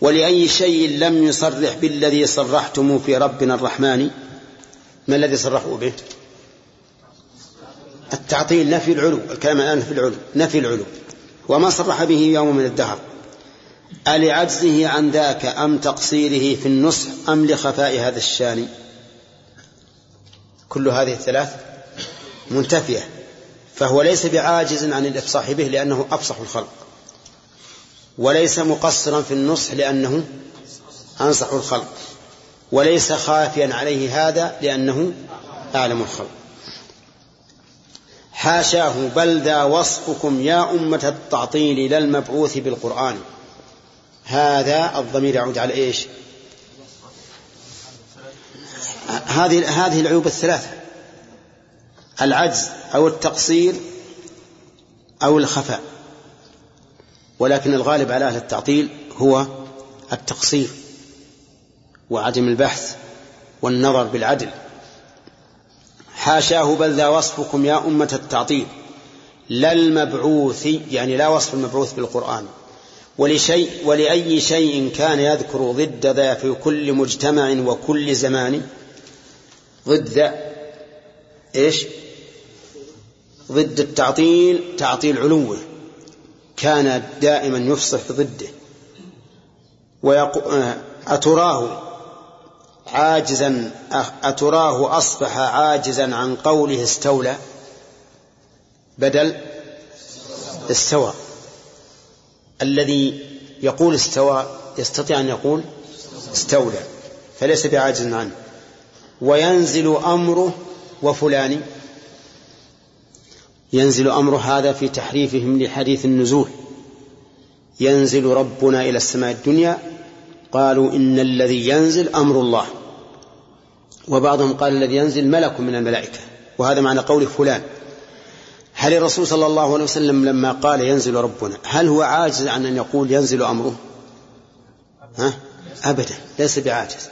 ولأي شيء لم يصرح بالذي صرحتم في ربنا الرحمن ما الذي صرحوا به؟ التعطيل نفي العلو الكلام الآن في العلو نفي العلو. وما صرح به يوم من الدهر. ألعجزه عن ذاك أم تقصيره في النصح أم لخفاء هذا الشان؟ كل هذه الثلاث منتفية فهو ليس بعاجز عن الإفصاح به لأنه أفصح الخلق وليس مقصرا في النصح لأنه أنصح الخلق وليس خافيا عليه هذا لأنه أعلم الخلق. حاشاه بل ذا وصفكم يا أمة التعطيل لا المبعوث بالقرآن. هذا الضمير يعود على إيش؟ هذه هذه العيوب الثلاثة. العجز أو التقصير أو الخفاء. ولكن الغالب على أهل التعطيل هو التقصير وعدم البحث والنظر بالعدل. حاشاه بل ذا وصفكم يا أمة التعطيل. لا المبعوث يعني لا وصف المبعوث بالقرآن. ولشيء ولأي شيء كان يذكر ضد ذا في كل مجتمع وكل زمان. ضد ذا إيش؟ ضد التعطيل تعطيل علوه. كان دائما يفصح ضده. ويقول أتراه عاجزا أتراه أصبح عاجزا عن قوله استولى. بدل استوى. الذي يقول استوى يستطيع أن يقول استولى فليس بعاجز عنه. وينزل أمره وفلان ينزل أمر هذا في تحريفهم لحديث النزول. ينزل ربنا إلى السماء الدنيا قالوا إن الذي ينزل أمر الله. وبعضهم قال الذي ينزل ملك من الملائكة. وهذا معنى قول فلان. هل الرسول صلى الله عليه وسلم لما قال ينزل ربنا هل هو عاجز عن أن يقول ينزل أمره؟ ها؟ أبدا ليس بعاجز.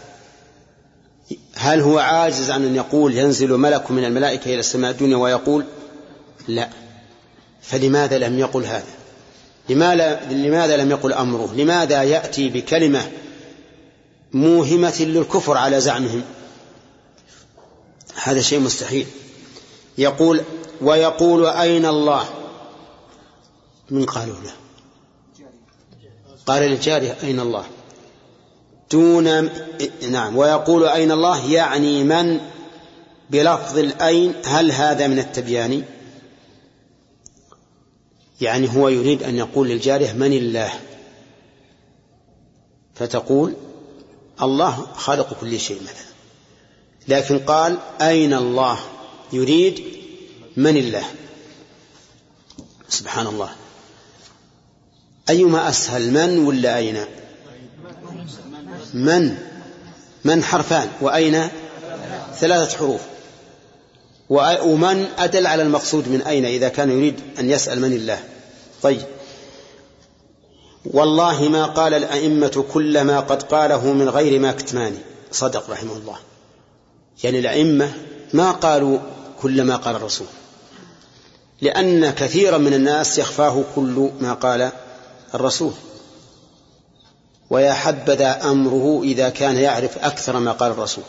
هل هو عاجز عن أن يقول ينزل ملك من الملائكة إلى السماء الدنيا ويقول لا؟ فلماذا لم يقل هذا؟ لماذا لم يقل أمره؟ لماذا يأتي بكلمة موهمة للكفر على زعمهم؟ هذا شيء مستحيل. يقول ويقول أين الله؟ من قالوا له قال للجارية أين الله؟ دون نعم. ويقول أين الله؟ يعني من؟ بلفظ الأين هل هذا من التبيان؟ يعني هو يريد أن يقول للجارية من الله؟ فتقول الله خالق كل شيء مثلا. لكن قال أين الله؟ يريد من الله؟ سبحان الله. أيما أسهل من ولا أين؟ من. من حرفان وأين؟ ثلاثة حروف. ومن أدل على المقصود من أين إذا كان يريد أن يسأل من الله. طيب. والله ما قال الأئمة كل ما قد قاله من غير ما كتمان صدق رحمه الله. يعني الأئمة ما قالوا كل ما قال الرسول. لأن كثيرا من الناس يخفاه كل ما قال الرسول. ويا حبذا أمره إذا كان يعرف أكثر ما قال الرسول.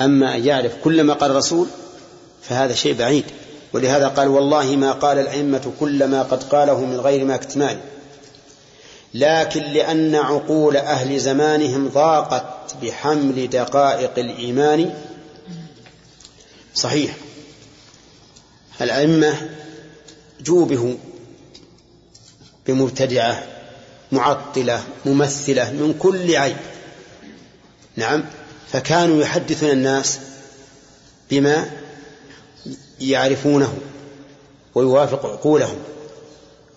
أما أن يعرف كل ما قال الرسول فهذا شيء بعيد. ولهذا قال والله ما قال الأئمة كل ما قد قاله من غير ما اكتمال. لكن لأن عقول أهل زمانهم ضاقت بحمل دقائق الإيمان صحيح. الأئمة جوبه بمبتدعة معطلة ممثلة من كل عيب. نعم فكانوا يحدثون الناس بما يعرفونه ويوافق عقولهم.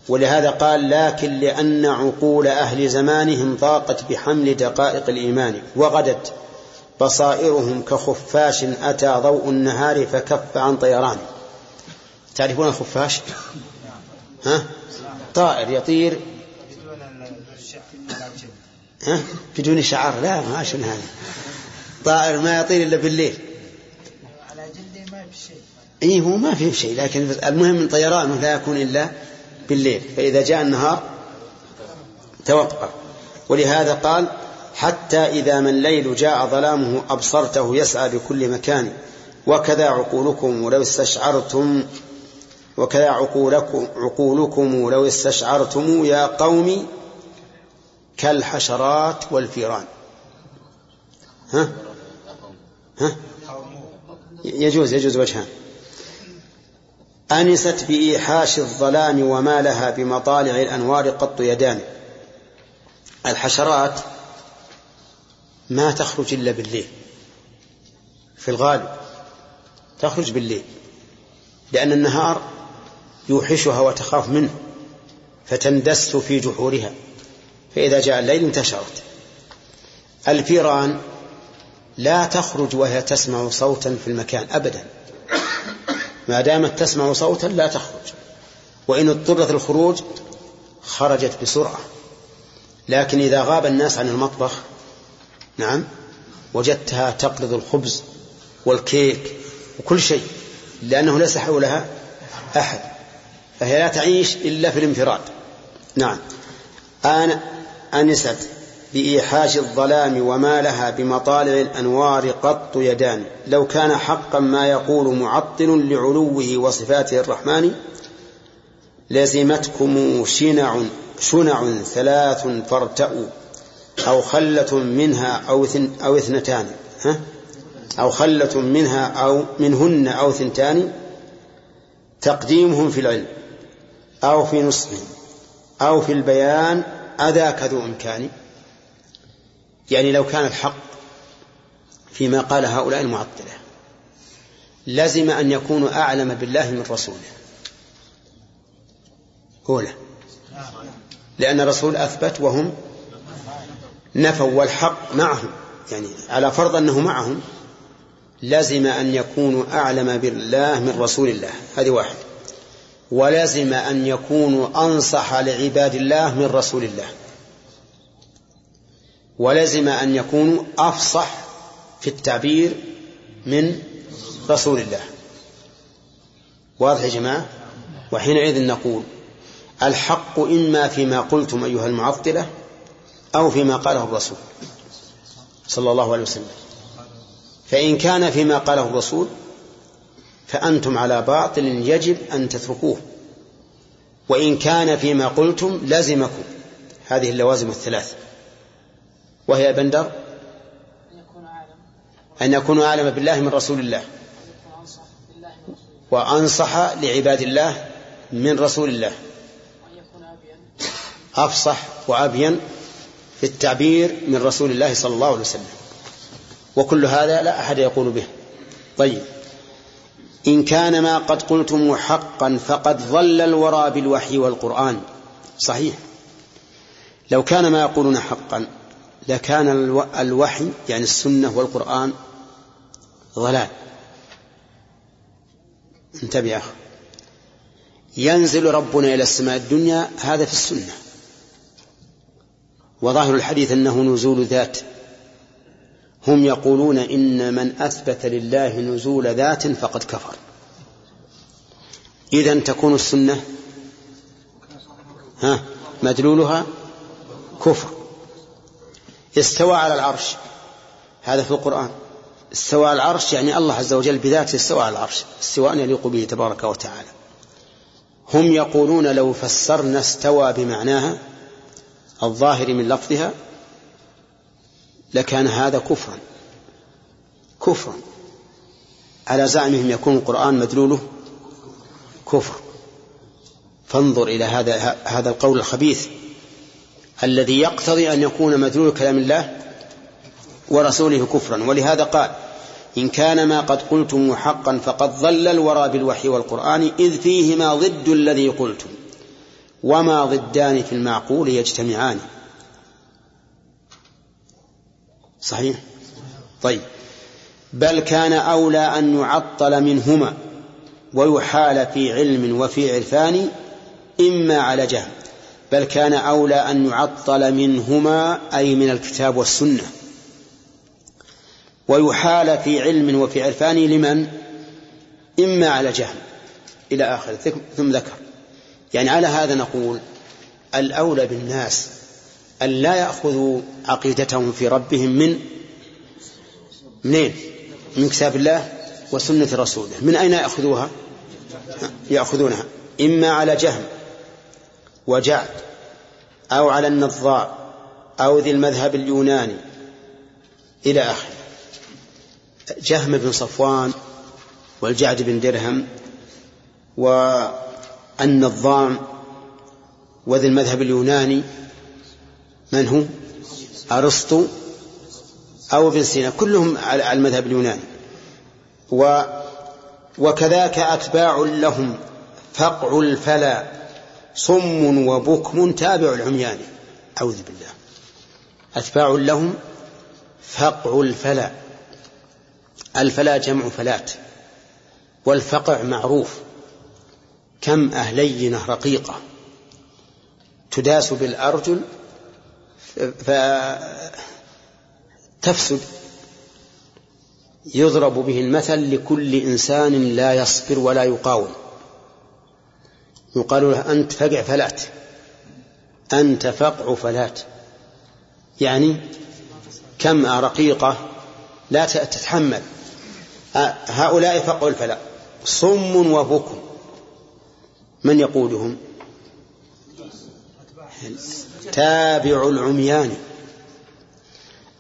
ولهذا قال لكن لأن عقول أهل زمانهم ضاقت بحمل دقائق الإيمان وغدت بصائرهم كخفاش أتى ضوء النهار فكف عن طيران. تعرفون الخفاش؟ ها؟ طائر يطير. ها؟ بدون شعر لا ما شنو هذا؟ طائر ما يطير إلا بالليل. على جلده ما في شيء إي هو ما فيه شيء لكن المهم من طيرانه لا يكون إلا بالليل. فإذا جاء النهار توقف. ولهذا قال حتى إذا ما الليل جاء ظلامه أبصرته يسعى بكل مكان. وكذا عقولكم ولو استشعرتم وكذا عقولكم, عقولكم لو استشعرتم يا قوم كالحشرات والفيران. ها؟ ها؟ يجوز يجوز وجهان. أنست بإيحاش الظلام وما لها بمطالع الأنوار قط يدان. الحشرات ما تخرج إلا بالليل. في الغالب تخرج بالليل. لأن النهار يوحشها وتخاف منه فتندس في جحورها. فإذا جاء الليل انتشرت. الفيران لا تخرج وهي تسمع صوتا في المكان أبدا. ما دامت تسمع صوتا لا تخرج. وإن اضطرت الخروج خرجت بسرعة. لكن إذا غاب الناس عن المطبخ نعم وجدتها تقلد الخبز والكيك وكل شيء لأنه ليس حولها أحد. فهي لا تعيش إلا في الانفراد. نعم. أنا أنست بإيحاش الظلام وما لها بمطالع الأنوار قط يدان. لو كان حقا ما يقول معطل لعلوه وصفاته الرحمن لزمتكم شنع شنع ثلاث فارتأوا أو خلة منها أو أو اثنتان. ها؟ أو خلة منها أو منهن أو ثنتان تقديمهم في العلم. أو في نصحهم أو في البيان أذاك ذو إمكان. يعني لو كان الحق فيما قال هؤلاء المعطلة. لزم أن يكونوا أعلم بالله من رسوله. أولى لأن الرسول أثبت وهم نفوا والحق معهم. يعني على فرض أنه معهم لزم أن يكونوا أعلم بالله من رسول الله. هذه واحد ولزم أن يكونوا أنصح لعباد الله من رسول الله. ولزم أن يكونوا أفصح في التعبير من رسول الله. واضح يا جماعة؟ وحينئذ نقول الحق إما فيما قلتم أيها المعطلة أو فيما قاله الرسول صلى الله عليه وسلم. فإن كان فيما قاله الرسول فأنتم على باطل يجب أن تتركوه. وإن كان فيما قلتم لزمكم هذه اللوازم الثلاث. وهي بندر؟ أن يكونوا أعلم بالله من رسول الله. وأنصح لعباد الله من رسول الله. أفصح وأبين في التعبير من رسول الله صلى الله عليه وسلم. وكل هذا لا أحد يقول به. طيب. إن كان ما قد قلتم حقا فقد ظل الورى بالوحي والقرآن. صحيح. لو كان ما يقولون حقا لكان الوحي يعني السنة والقرآن ضلال. انتبه يا أخي. ينزل ربنا إلى السماء الدنيا هذا في السنة. وظاهر الحديث أنه نزول ذات هم يقولون إن من أثبت لله نزول ذات فقد كفر. إذا تكون السنة ها مدلولها كفر. استوى على العرش. هذا في القرآن. استوى على العرش يعني الله عز وجل بذاته استوى على العرش استواء يليق به تبارك وتعالى. هم يقولون لو فسرنا استوى بمعناها الظاهر من لفظها لكان هذا كفرا. كفرا. على زعمهم يكون القرآن مدلوله كفر. فانظر إلى هذا هذا القول الخبيث الذي يقتضي أن يكون مدلول كلام الله ورسوله كفرا. ولهذا قال إن كان ما قد قلتم حقا فقد ظل الورى بالوحي والقرآن إذ فيهما ضد الذي قلتم وما ضدان في المعقول يجتمعان. صحيح؟ طيب. بل كان أولى أن يعطل منهما ويحال في علم وفي عرفان إما على جهل. بل كان أولى أن يعطل منهما أي من الكتاب والسنة. ويحال في علم وفي عرفان لمن؟ إما على جهل. إلى آخر ثم ذكر. يعني على هذا نقول الأولى بالناس أن لا يأخذوا عقيدتهم في ربهم من منين؟ من كتاب الله وسنة رسوله. من أين يأخذوها؟ يأخذونها. إما على جهم وجعد أو على النظار أو ذي المذهب اليوناني إلى آخره. جهم بن صفوان والجعد بن درهم والنظام وذي المذهب اليوناني من هو أرسطو أو ابن سينا كلهم على المذهب اليوناني. و وكذاك أتباع لهم فقع الفلا صم وبكم تابع العميان أعوذ بالله. أتباع لهم فقع الفلا. الفلا جمع فلات والفقع معروف. كم أهلينة رقيقة تداس بالأرجل فتفسد يضرب به المثل لكل إنسان لا يصبر ولا يقاوم. يقال له أنت فقع فلأت. أنت فقع فلأت. يعني كم رقيقة لا تتحمل. هؤلاء فقعوا الفلا صم وبكم. من يقودهم تابع العميان.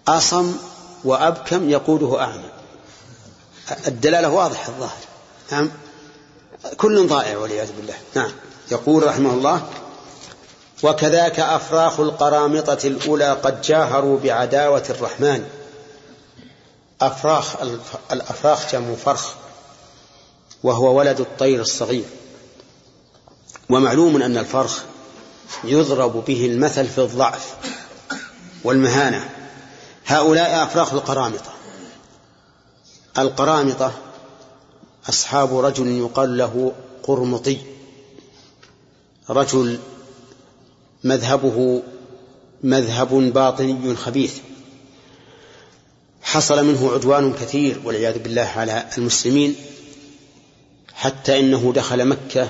أصم وأبكم يقوده أعمى. الدلالة واضحة الظاهر. نعم. كل ضائع والعياذ بالله. نعم. يقول رحمه الله وكذاك أفراخ القرامطة الأولى قد جاهروا بعداوة الرحمن. أفراخ الأفراخ جمع فرخ وهو ولد الطير الصغير. ومعلوم أن الفرخ يضرب به المثل في الضعف والمهانة. هؤلاء أفراخ القرامطة. القرامطة أصحاب رجل يقال له قرمطي. رجل مذهبه مذهب باطني خبيث. حصل منه عدوان كثير والعياذ بالله على المسلمين حتى إنه دخل مكة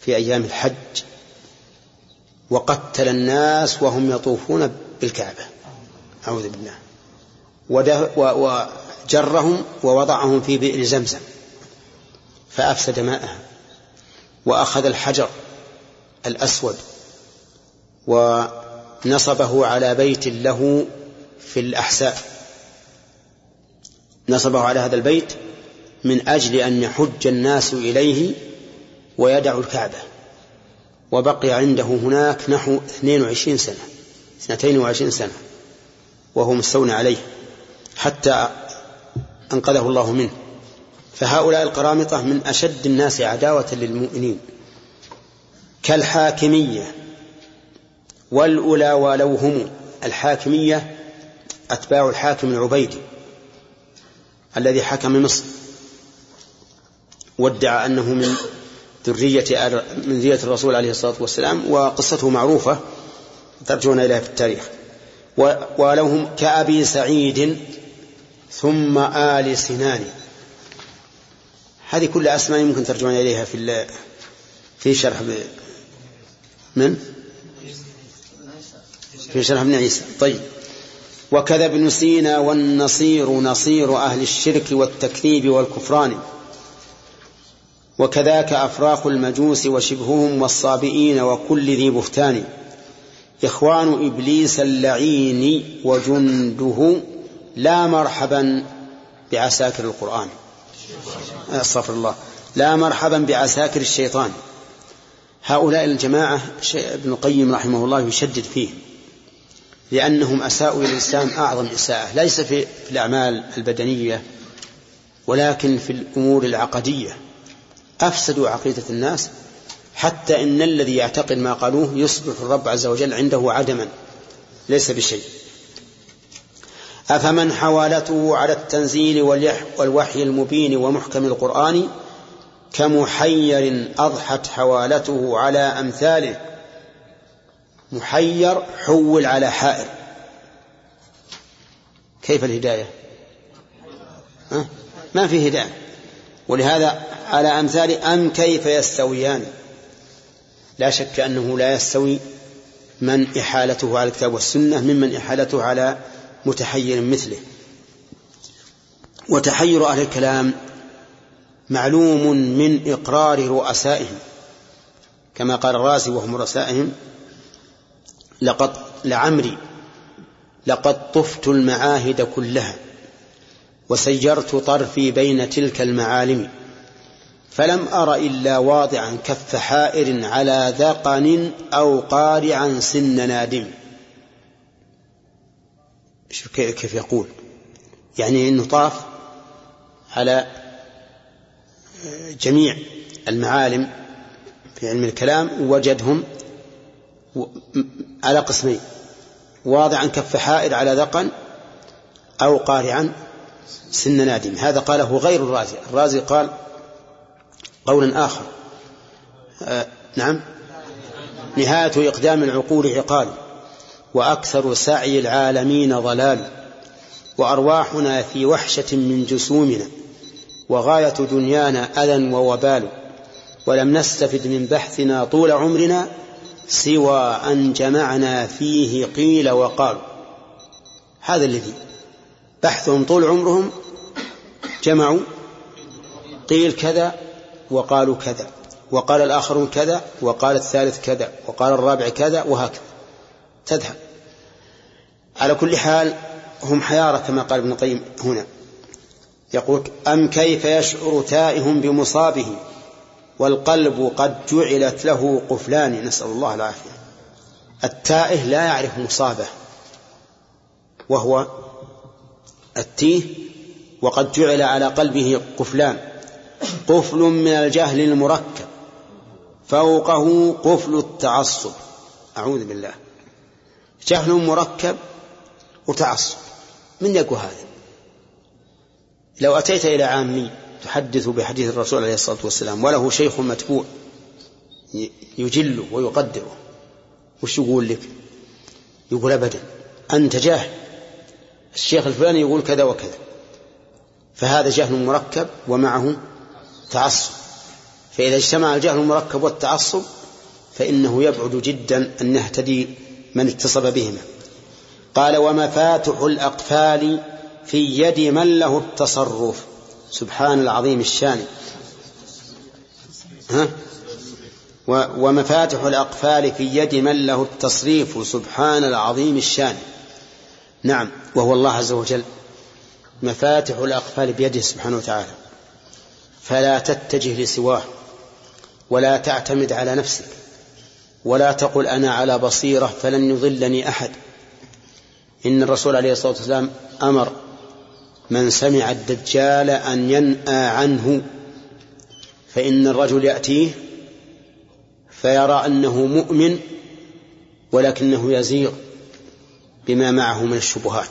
في أيام الحج. وقتل الناس وهم يطوفون بالكعبة. أعوذ بالله. وجرهم ووضعهم في بئر زمزم فأفسد ماءها وأخذ الحجر الأسود ونصبه على بيت له في الأحساء. نصبه على هذا البيت من أجل أن يحج الناس إليه ويدعوا الكعبة. وبقي عنده هناك نحو 22 سنة 22 سنة وهو مستولى عليه حتى أنقذه الله منه. فهؤلاء القرامطة من أشد الناس عداوة للمؤمنين. كالحاكمية والأولى ولو هم الحاكمية أتباع الحاكم العبيدي الذي حكم مصر وادعى أنه من ذرية من ذرية الرسول عليه الصلاة والسلام وقصته معروفة ترجعون إليها في التاريخ. ولو هم كأبي سعيد ثم آل سنان. هذه كل أسماء ممكن ترجعون إليها في في شرح من؟ في شرح ابن عيسى. طيب. وكذا ابن سينا والنصير نصير أهل الشرك والتكذيب والكفران. وكذاك أفراخ المجوس وشبههم والصابئين وكل ذي بهتان. إخوان إبليس اللعين وجنده لا مرحبا بعساكر القرآن. أستغفر الله. لا مرحبا بعساكر الشيطان. هؤلاء الجماعة ابن القيم رحمه الله يشدد فيهم لأنهم أساءوا إلى الإسلام أعظم إساءة ليس في الأعمال البدنية ولكن في الأمور العقدية. أفسدوا عقيدة الناس حتى إن الذي يعتقد ما قالوه يصبح الرب عز وجل عنده عدما ليس بشيء. أفمن حوالته على التنزيل والوحي المبين ومحكم القرآن كمحير أضحت حوالته على أمثاله؟ محير حول على حائر. كيف الهداية؟ ما في هداية. ولهذا على أمثال أم كيف يستويان. لا شك أنه لا يستوي من إحالته على الكتاب والسنة ممن إحالته على متحير مثله. وتحير أهل الكلام معلوم من إقرار رؤسائهم. كما قال الرازي وهم رؤسائهم لقد لعمري لقد طفت المعاهد كلها. وسيرت طرفي بين تلك المعالم فلم أر إلا واضعا كف حائر على ذقن أو قارعا سن نادم. كيف يقول. يعني أنه طاف على جميع المعالم في علم الكلام وجدهم على قسمين واضعا كف حائر على ذقن أو قارعا سن نادم. هذا قاله غير الرازي. الرازي قال قولا آخر. آه نعم. نهاية إقدام العقول عقال وأكثر سعي العالمين ضلال وأرواحنا في وحشة من جسومنا وغاية دنيانا أذى ووبال ولم نستفد من بحثنا طول عمرنا سوى أن جمعنا فيه قيل وقالوا هذا الذي بحثهم طول عمرهم جمعوا قيل كذا وقالوا كذا وقال الآخرون كذا وقال الثالث كذا وقال الرابع كذا وهكذا. تذهب. على كل حال هم حيارى كما قال ابن القيم هنا. يقول أم كيف يشعر تائه بمصابه والقلب قد جعلت له قفلان؟ نسأل الله العافية. التائه لا يعرف مصابه وهو التيه وقد جعل على قلبه قفلان قفل من الجهل المركب فوقه قفل التعصب. أعوذ بالله. جهل مركب وتعصب. من يقول هذا؟ لو أتيت إلى عامي تحدث بحديث الرسول عليه الصلاة والسلام وله شيخ متبوع يجله ويقدره وش يقول لك؟ يقول أبدا أنت جاهل. الشيخ الفلاني يقول كذا وكذا. فهذا جهل مركب ومعه تعصب. فإذا اجتمع الجهل المركب والتعصب فإنه يبعد جدا أن يهتدي من اتصب بهما. قال ومفاتح الأقفال في يد من له التصرف. سبحان العظيم الشان. ها؟ ومفاتح الأقفال في يد من له التصريف. سبحان العظيم الشان. نعم وهو الله عز وجل مفاتح الأقفال بيده سبحانه وتعالى. فلا تتجه لسواه ولا تعتمد على نفسك ولا تقل أنا على بصيرة فلن يضلني أحد. إن الرسول عليه الصلاة والسلام أمر من سمع الدجال أن ينأى عنه فإن الرجل يأتيه فيرى أنه مؤمن ولكنه يزيغ. بما معه من الشبهات.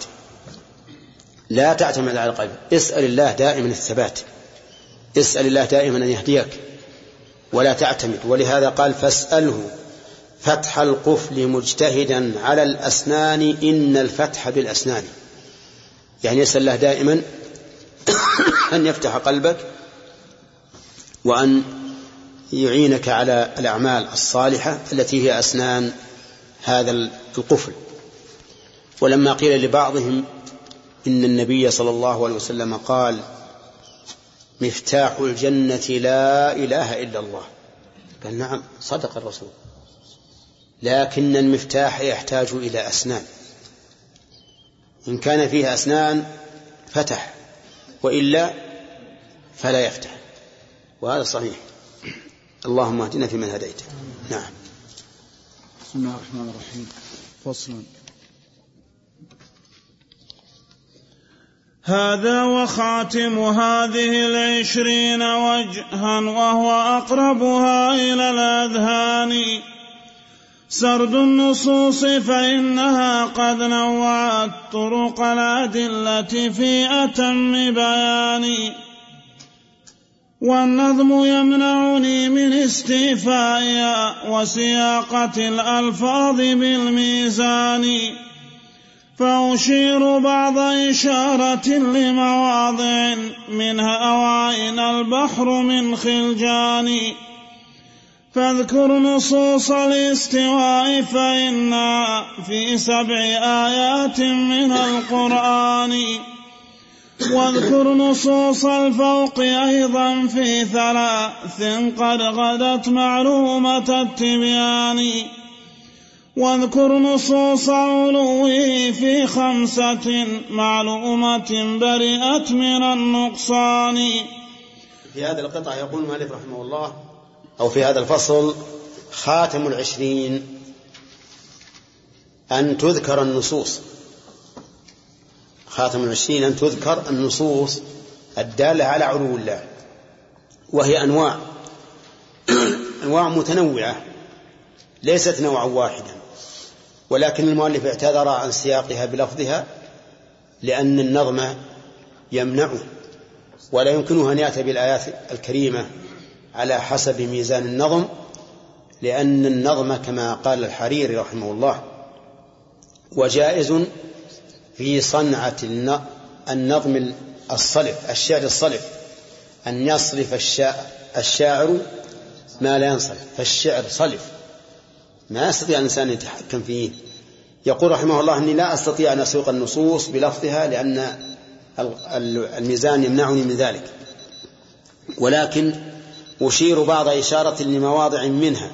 لا تعتمد على القلب. اسأل الله دائما الثبات. اسأل الله دائما أن يهديك. ولا تعتمد. ولهذا قال فاسأله فتح القفل مجتهدا على الأسنان. إن الفتح بالأسنان. يعني يسأل الله دائما أن يفتح قلبك وأن يعينك على الأعمال الصالحة التي هي أسنان هذا القفل. ولما قيل لبعضهم إن النبي صلى الله عليه وسلم قال مفتاح الجنة لا إله إلا الله. قال نعم صدق الرسول. لكن المفتاح يحتاج إلى أسنان. إن كان فيه أسنان فتح وإلا فلا يفتح. وهذا صحيح. اللهم اهدنا فيمن هديت. نعم. بسم الله الرحمن الرحيم. فصل. هذا وخاتم هذه العشرين وجها وهو أقربها إلى الأذهان. سرد النصوص فإنها قد نوعت طرق الأدلة في أتم بيان. والنظم يمنعني من استيفائها وسياقة الألفاظ بالميزان. فأشير بعض إشارة لمواضع منها أوائن البحر من خلجان. فاذكر نصوص الاستواء فإنا في سبع آيات من القرآن. واذكر نصوص الفوق أيضا في ثلاث قد غدت معلومة التبيان. واذكر نصوص علوه في خمسة معلومة برئت من النقصان. في هذا القطع يقول المؤلف رحمه الله أو في هذا الفصل خاتم العشرين أن تذكر النصوص. خاتم العشرين أن تذكر النصوص الدالة على علو الله وهي أنواع أنواع متنوعة ليست نوعا واحدا. ولكن المؤلف اعتذر عن سياقها بلفظها لأن النظم يمنعه ولا يمكنه أن يأتي بالآيات الكريمة على حسب ميزان النظم لأن النظم كما قال الحريري رحمه الله وجائز في صنعة النظم الصلف الشعر الصلف أن يصرف الشاعر ما لا ينصرف فالشعر صلف. ما يستطيع الإنسان أن يتحكم فيه. يقول رحمه الله أني لا أستطيع أن أسوق النصوص بلفظها لأن الميزان يمنعني من ذلك. ولكن أشير بعض إشارة لمواضع منها.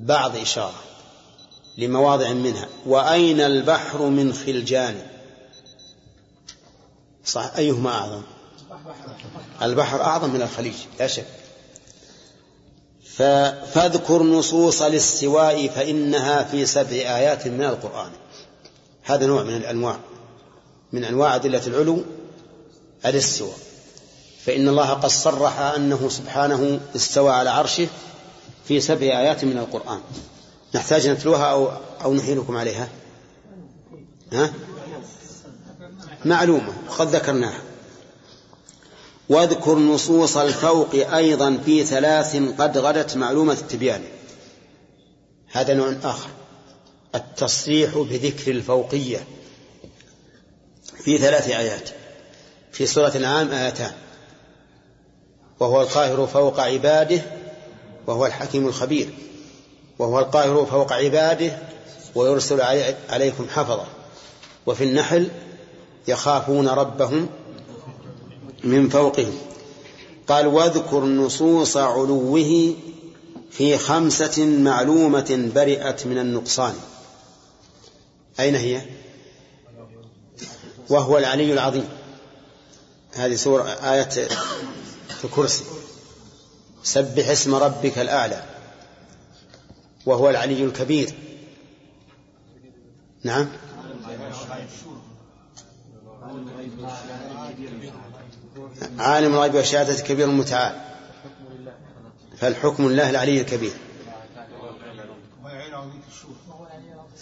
بعض إشارة لمواضع منها. وأين البحر من خلجان؟ صح أيهما أعظم. البحر أعظم من الخليج لا شك. فاذكر نصوص الاستواء فإنها في سبع آيات من القرآن. هذا نوع من الأنواع من أنواع أدلة العلو الاستواء. فإن الله قد صرح أنه سبحانه استوى على عرشه في سبع آيات من القرآن. نحتاج نتلوها أو أو نحيلكم عليها؟ ها؟ معلومة قد ذكرناها. واذكر نصوص الفوق أيضا في ثلاث قد غدت معلومة التبيان. هذا نوع آخر. التصريح بذكر الفوقية. في ثلاث آيات. في سورة العام آيتان. وهو القاهر فوق عباده وهو الحكيم الخبير. وهو القاهر فوق عباده ويرسل عليكم حفظا. وفي النحل يخافون ربهم من فوقهم قال واذكر نصوص علوه في خمسة معلومة برئت من النقصان. أين هي؟ وهو العلي العظيم. هذه سورة آية الكرسي. سبح اسم ربك الأعلى وهو العلي الكبير. نعم. عالم الغيب والشهادة كبير المتعال. فالحكم لله العلي الكبير.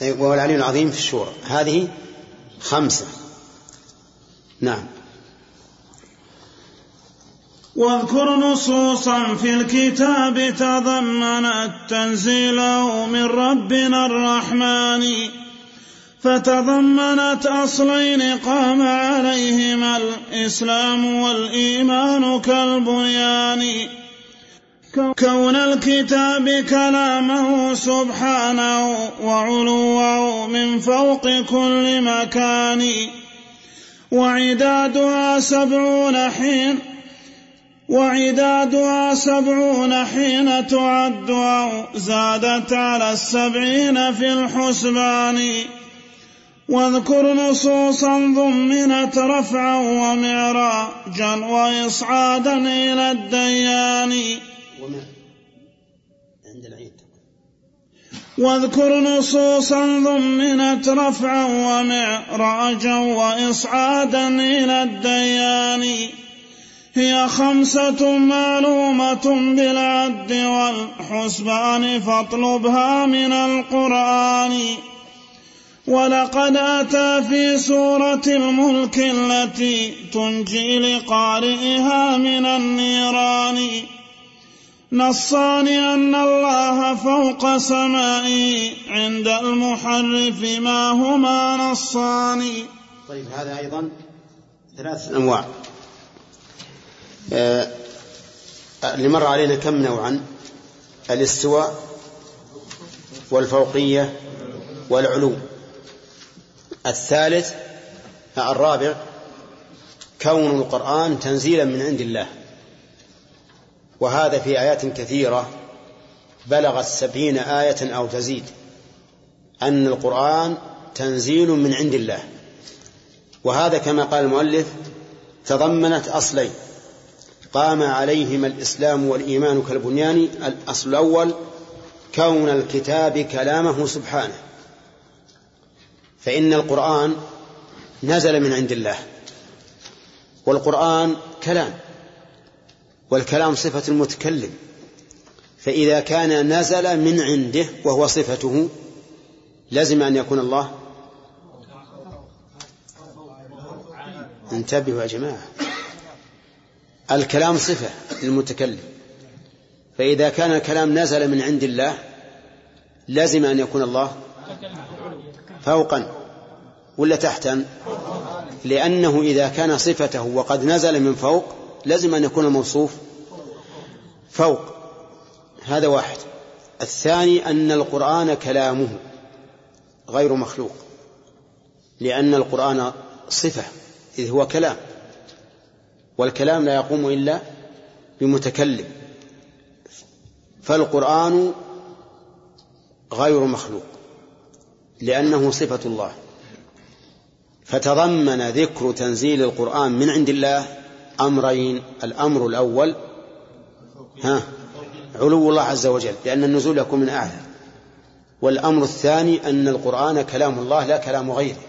وهو العلي العظيم في الشورى هذه خمسة. نعم. واذكر نصوصا في الكتاب تضمنت تنزيله من ربنا الرحمن. فتضمنت أصلين قام عليهما الإسلام والإيمان كالبنيان. كون الكتاب كلامه سبحانه وعلوه من فوق كل مكان. وعدادها سبعون حين وعدادها سبعون حين تعد أو زادت على السبعين في الحسبان. واذكر نصوصا ضمنت رفعا ومعراجا وإصعادا إلى الديان. عند العيد. واذكر نصوصا ضمنت رفعا ومعراجا وإصعادا إلى الديان. هي خمسة معلومة بالعد والحسبان فاطلبها من القرآن. ولقد أتى في سورة الملك التي تنجي لقارئها من النيران. نصان أن الله فوق سمائه عند المحرف ما هما نصان. طيب هذا أيضا ثلاث أنواع. آه اللي مر علينا كم نوعا؟ الاستواء والفوقية والعلو. الثالث الرابع كون القرآن تنزيلا من عند الله. وهذا في آيات كثيرة بلغت سبعين آية أو تزيد. أن القرآن تنزيل من عند الله. وهذا كما قال المؤلف تضمنت أصلين. قام عليهما الإسلام والإيمان كالبنيان الأصل الأول كون الكتاب كلامه سبحانه. فإن القرآن نزل من عند الله والقرآن كلام والكلام صفة المتكلم فإذا كان نزل من عنده وهو صفته لازم أن يكون الله. انتبهوا يا جماعة. الكلام صفة للمتكلم. فإذا كان الكلام نزل من عند الله لازم أن يكون الله. فوقا ولا تحتا؟ لأنه إذا كان صفته وقد نزل من فوق لازم أن يكون الموصوف فوق. هذا واحد. الثاني أن القرآن كلامه غير مخلوق لأن القرآن صفة إذ هو كلام والكلام لا يقوم إلا بمتكلم فالقرآن غير مخلوق. لأنه صفة الله. فتضمن ذكر تنزيل القرآن من عند الله أمرين الأمر الأول ها علو الله عز وجل لأن النزول يكون من أعلى. والأمر الثاني أن القرآن كلام الله لا كلام غيره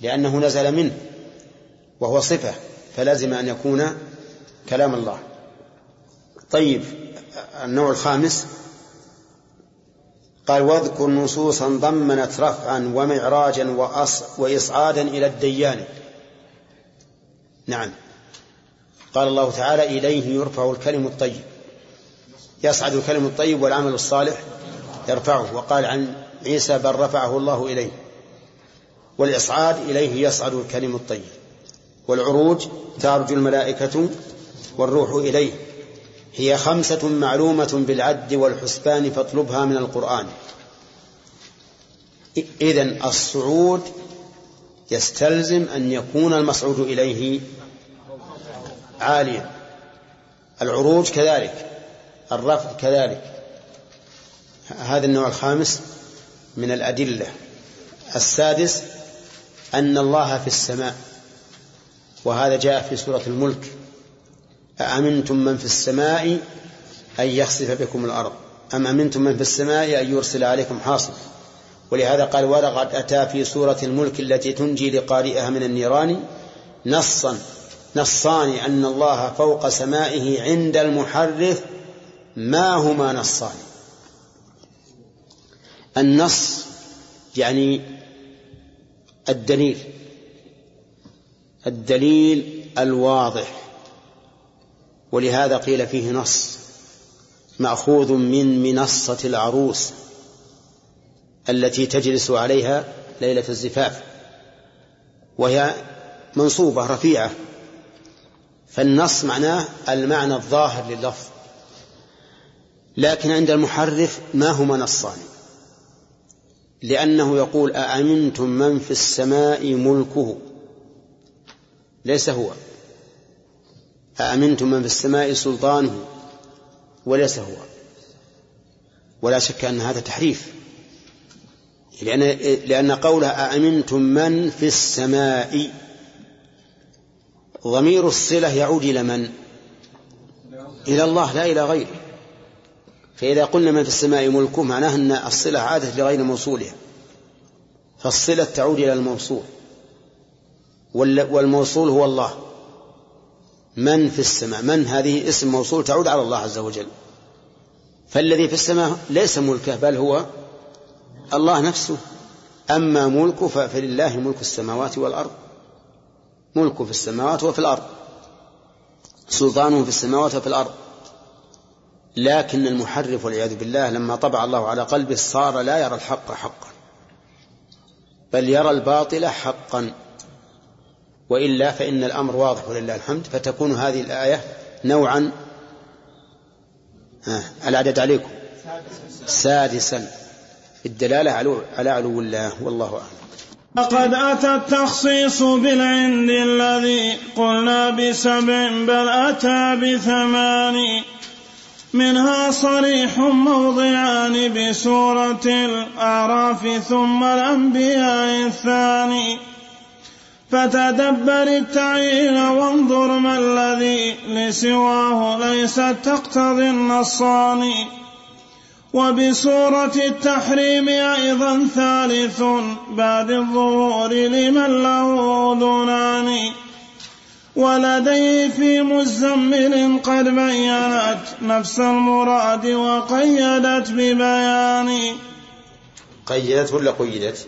لأنه نزل منه وهو صفة فلازم أن يكون كلام الله. طيب النوع الخامس قال واذكر نصوصا ضمنت رفعا ومعراجا وإصعادا إلى الديان. نعم. قال الله تعالى إليه يرفع الكلم الطيب. يصعد الكلم الطيب والعمل الصالح يرفعه. وقال عن عيسى بل رفعه الله إليه. والإصعاد إليه يصعد الكلم الطيب. والعروج تعرج الملائكة والروح إليه. هي خمسة معلومة بالعد والحسبان فاطلبها من القرآن. إذن الصعود يستلزم أن يكون المصعود إليه عاليا. العروج كذلك الرفع كذلك. هذا النوع الخامس من الأدلة. السادس أن الله في السماء وهذا جاء في سورة الملك. أأمنتم من في السماء أن يخسف بكم الأرض؟ أم أمنتم من في السماء أن يرسل عليكم حاصبا؟ ولهذا قال ولقد أتى في سورة الملك التي تنجي لقارئها من النيران نصا نصان أن الله فوق سمائه عند المحرف ما هما نصان. النص يعني الدليل الدليل الواضح. ولهذا قيل فيه نص مأخوذ من منصة العروس التي تجلس عليها ليلة الزفاف وهي منصوبة رفيعة فالنص معناه المعنى الظاهر لللفظ لكن عند المحرف ما هما نصان لأنه يقول أأمنتم من في السماء ملكه ليس هو. أأمنتم من في السماء سلطانه وليس هو. ولا شك أن هذا تحريف. لأن, لأن قوله أأمنتم من في السماء ضمير الصلة يعود إلى من؟ إلى الله لا إلى غيره. فإذا قلنا من في السماء ملكه معناه أن الصلة عادت لغير موصولها. فالصلة تعود إلى الموصول. والموصول هو الله. من في السماء من هذه اسم موصول تعود على الله عز وجل. فالذي في السماء ليس ملكه بل هو الله نفسه. أما ملكه فلله ملك السماوات والأرض. ملكه في السماوات وفي الأرض. سلطانه في السماوات وفي الأرض. لكن المحرف والعياذ بالله لما طبع الله على قلبه صار لا يرى الحق حقا. بل يرى الباطل حقا. وإلا فإن الأمر واضح ولله الحمد فتكون هذه الآية نوعا العدد عليكم. سادسا. الدلالة على علو الله والله أعلم. لقد أتى التخصيص بالعند الذي قلنا بسبع بل أتى بثمان. منها صريح موضعان بسورة الأعراف ثم الأنبياء الثاني. فتدبر التعيين وانظر ما الذي لسواه ليس تقتضي النصان. وبسورة التحريم أيضا ثالث بعد الظهور لمن له أذنان. ولديه في مزمل قد بينت نفس المراد وقيدت ببيان. قيدت ولا قيدت؟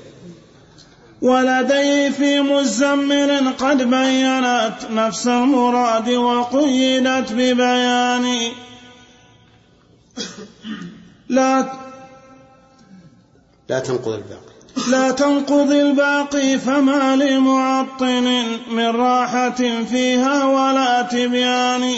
ولديه في مزمل قد بينت نفس المراد وقيدت ببيان. لا لا تنقض الباقي. لا تنقض الباقي فما لمعطل من راحة فيها ولا تبيان.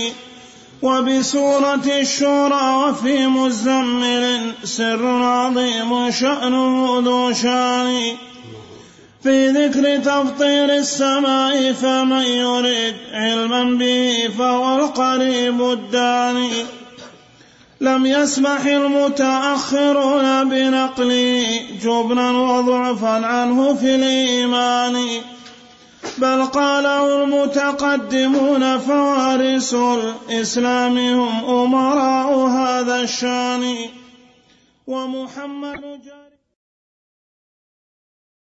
وبسورة الشورى وفي مزمل سر عظيم شأنه ذو شان. في ذكر تفطير السماء فمن يريد علما به فهو القريب الداني. لم يسمح المتأخرون بنقله جبنا وضعفا عنه في الإيمان. بل قاله المتقدمون فوارس الإسلام هم أمراء هذا الشأن. ومحمد جاء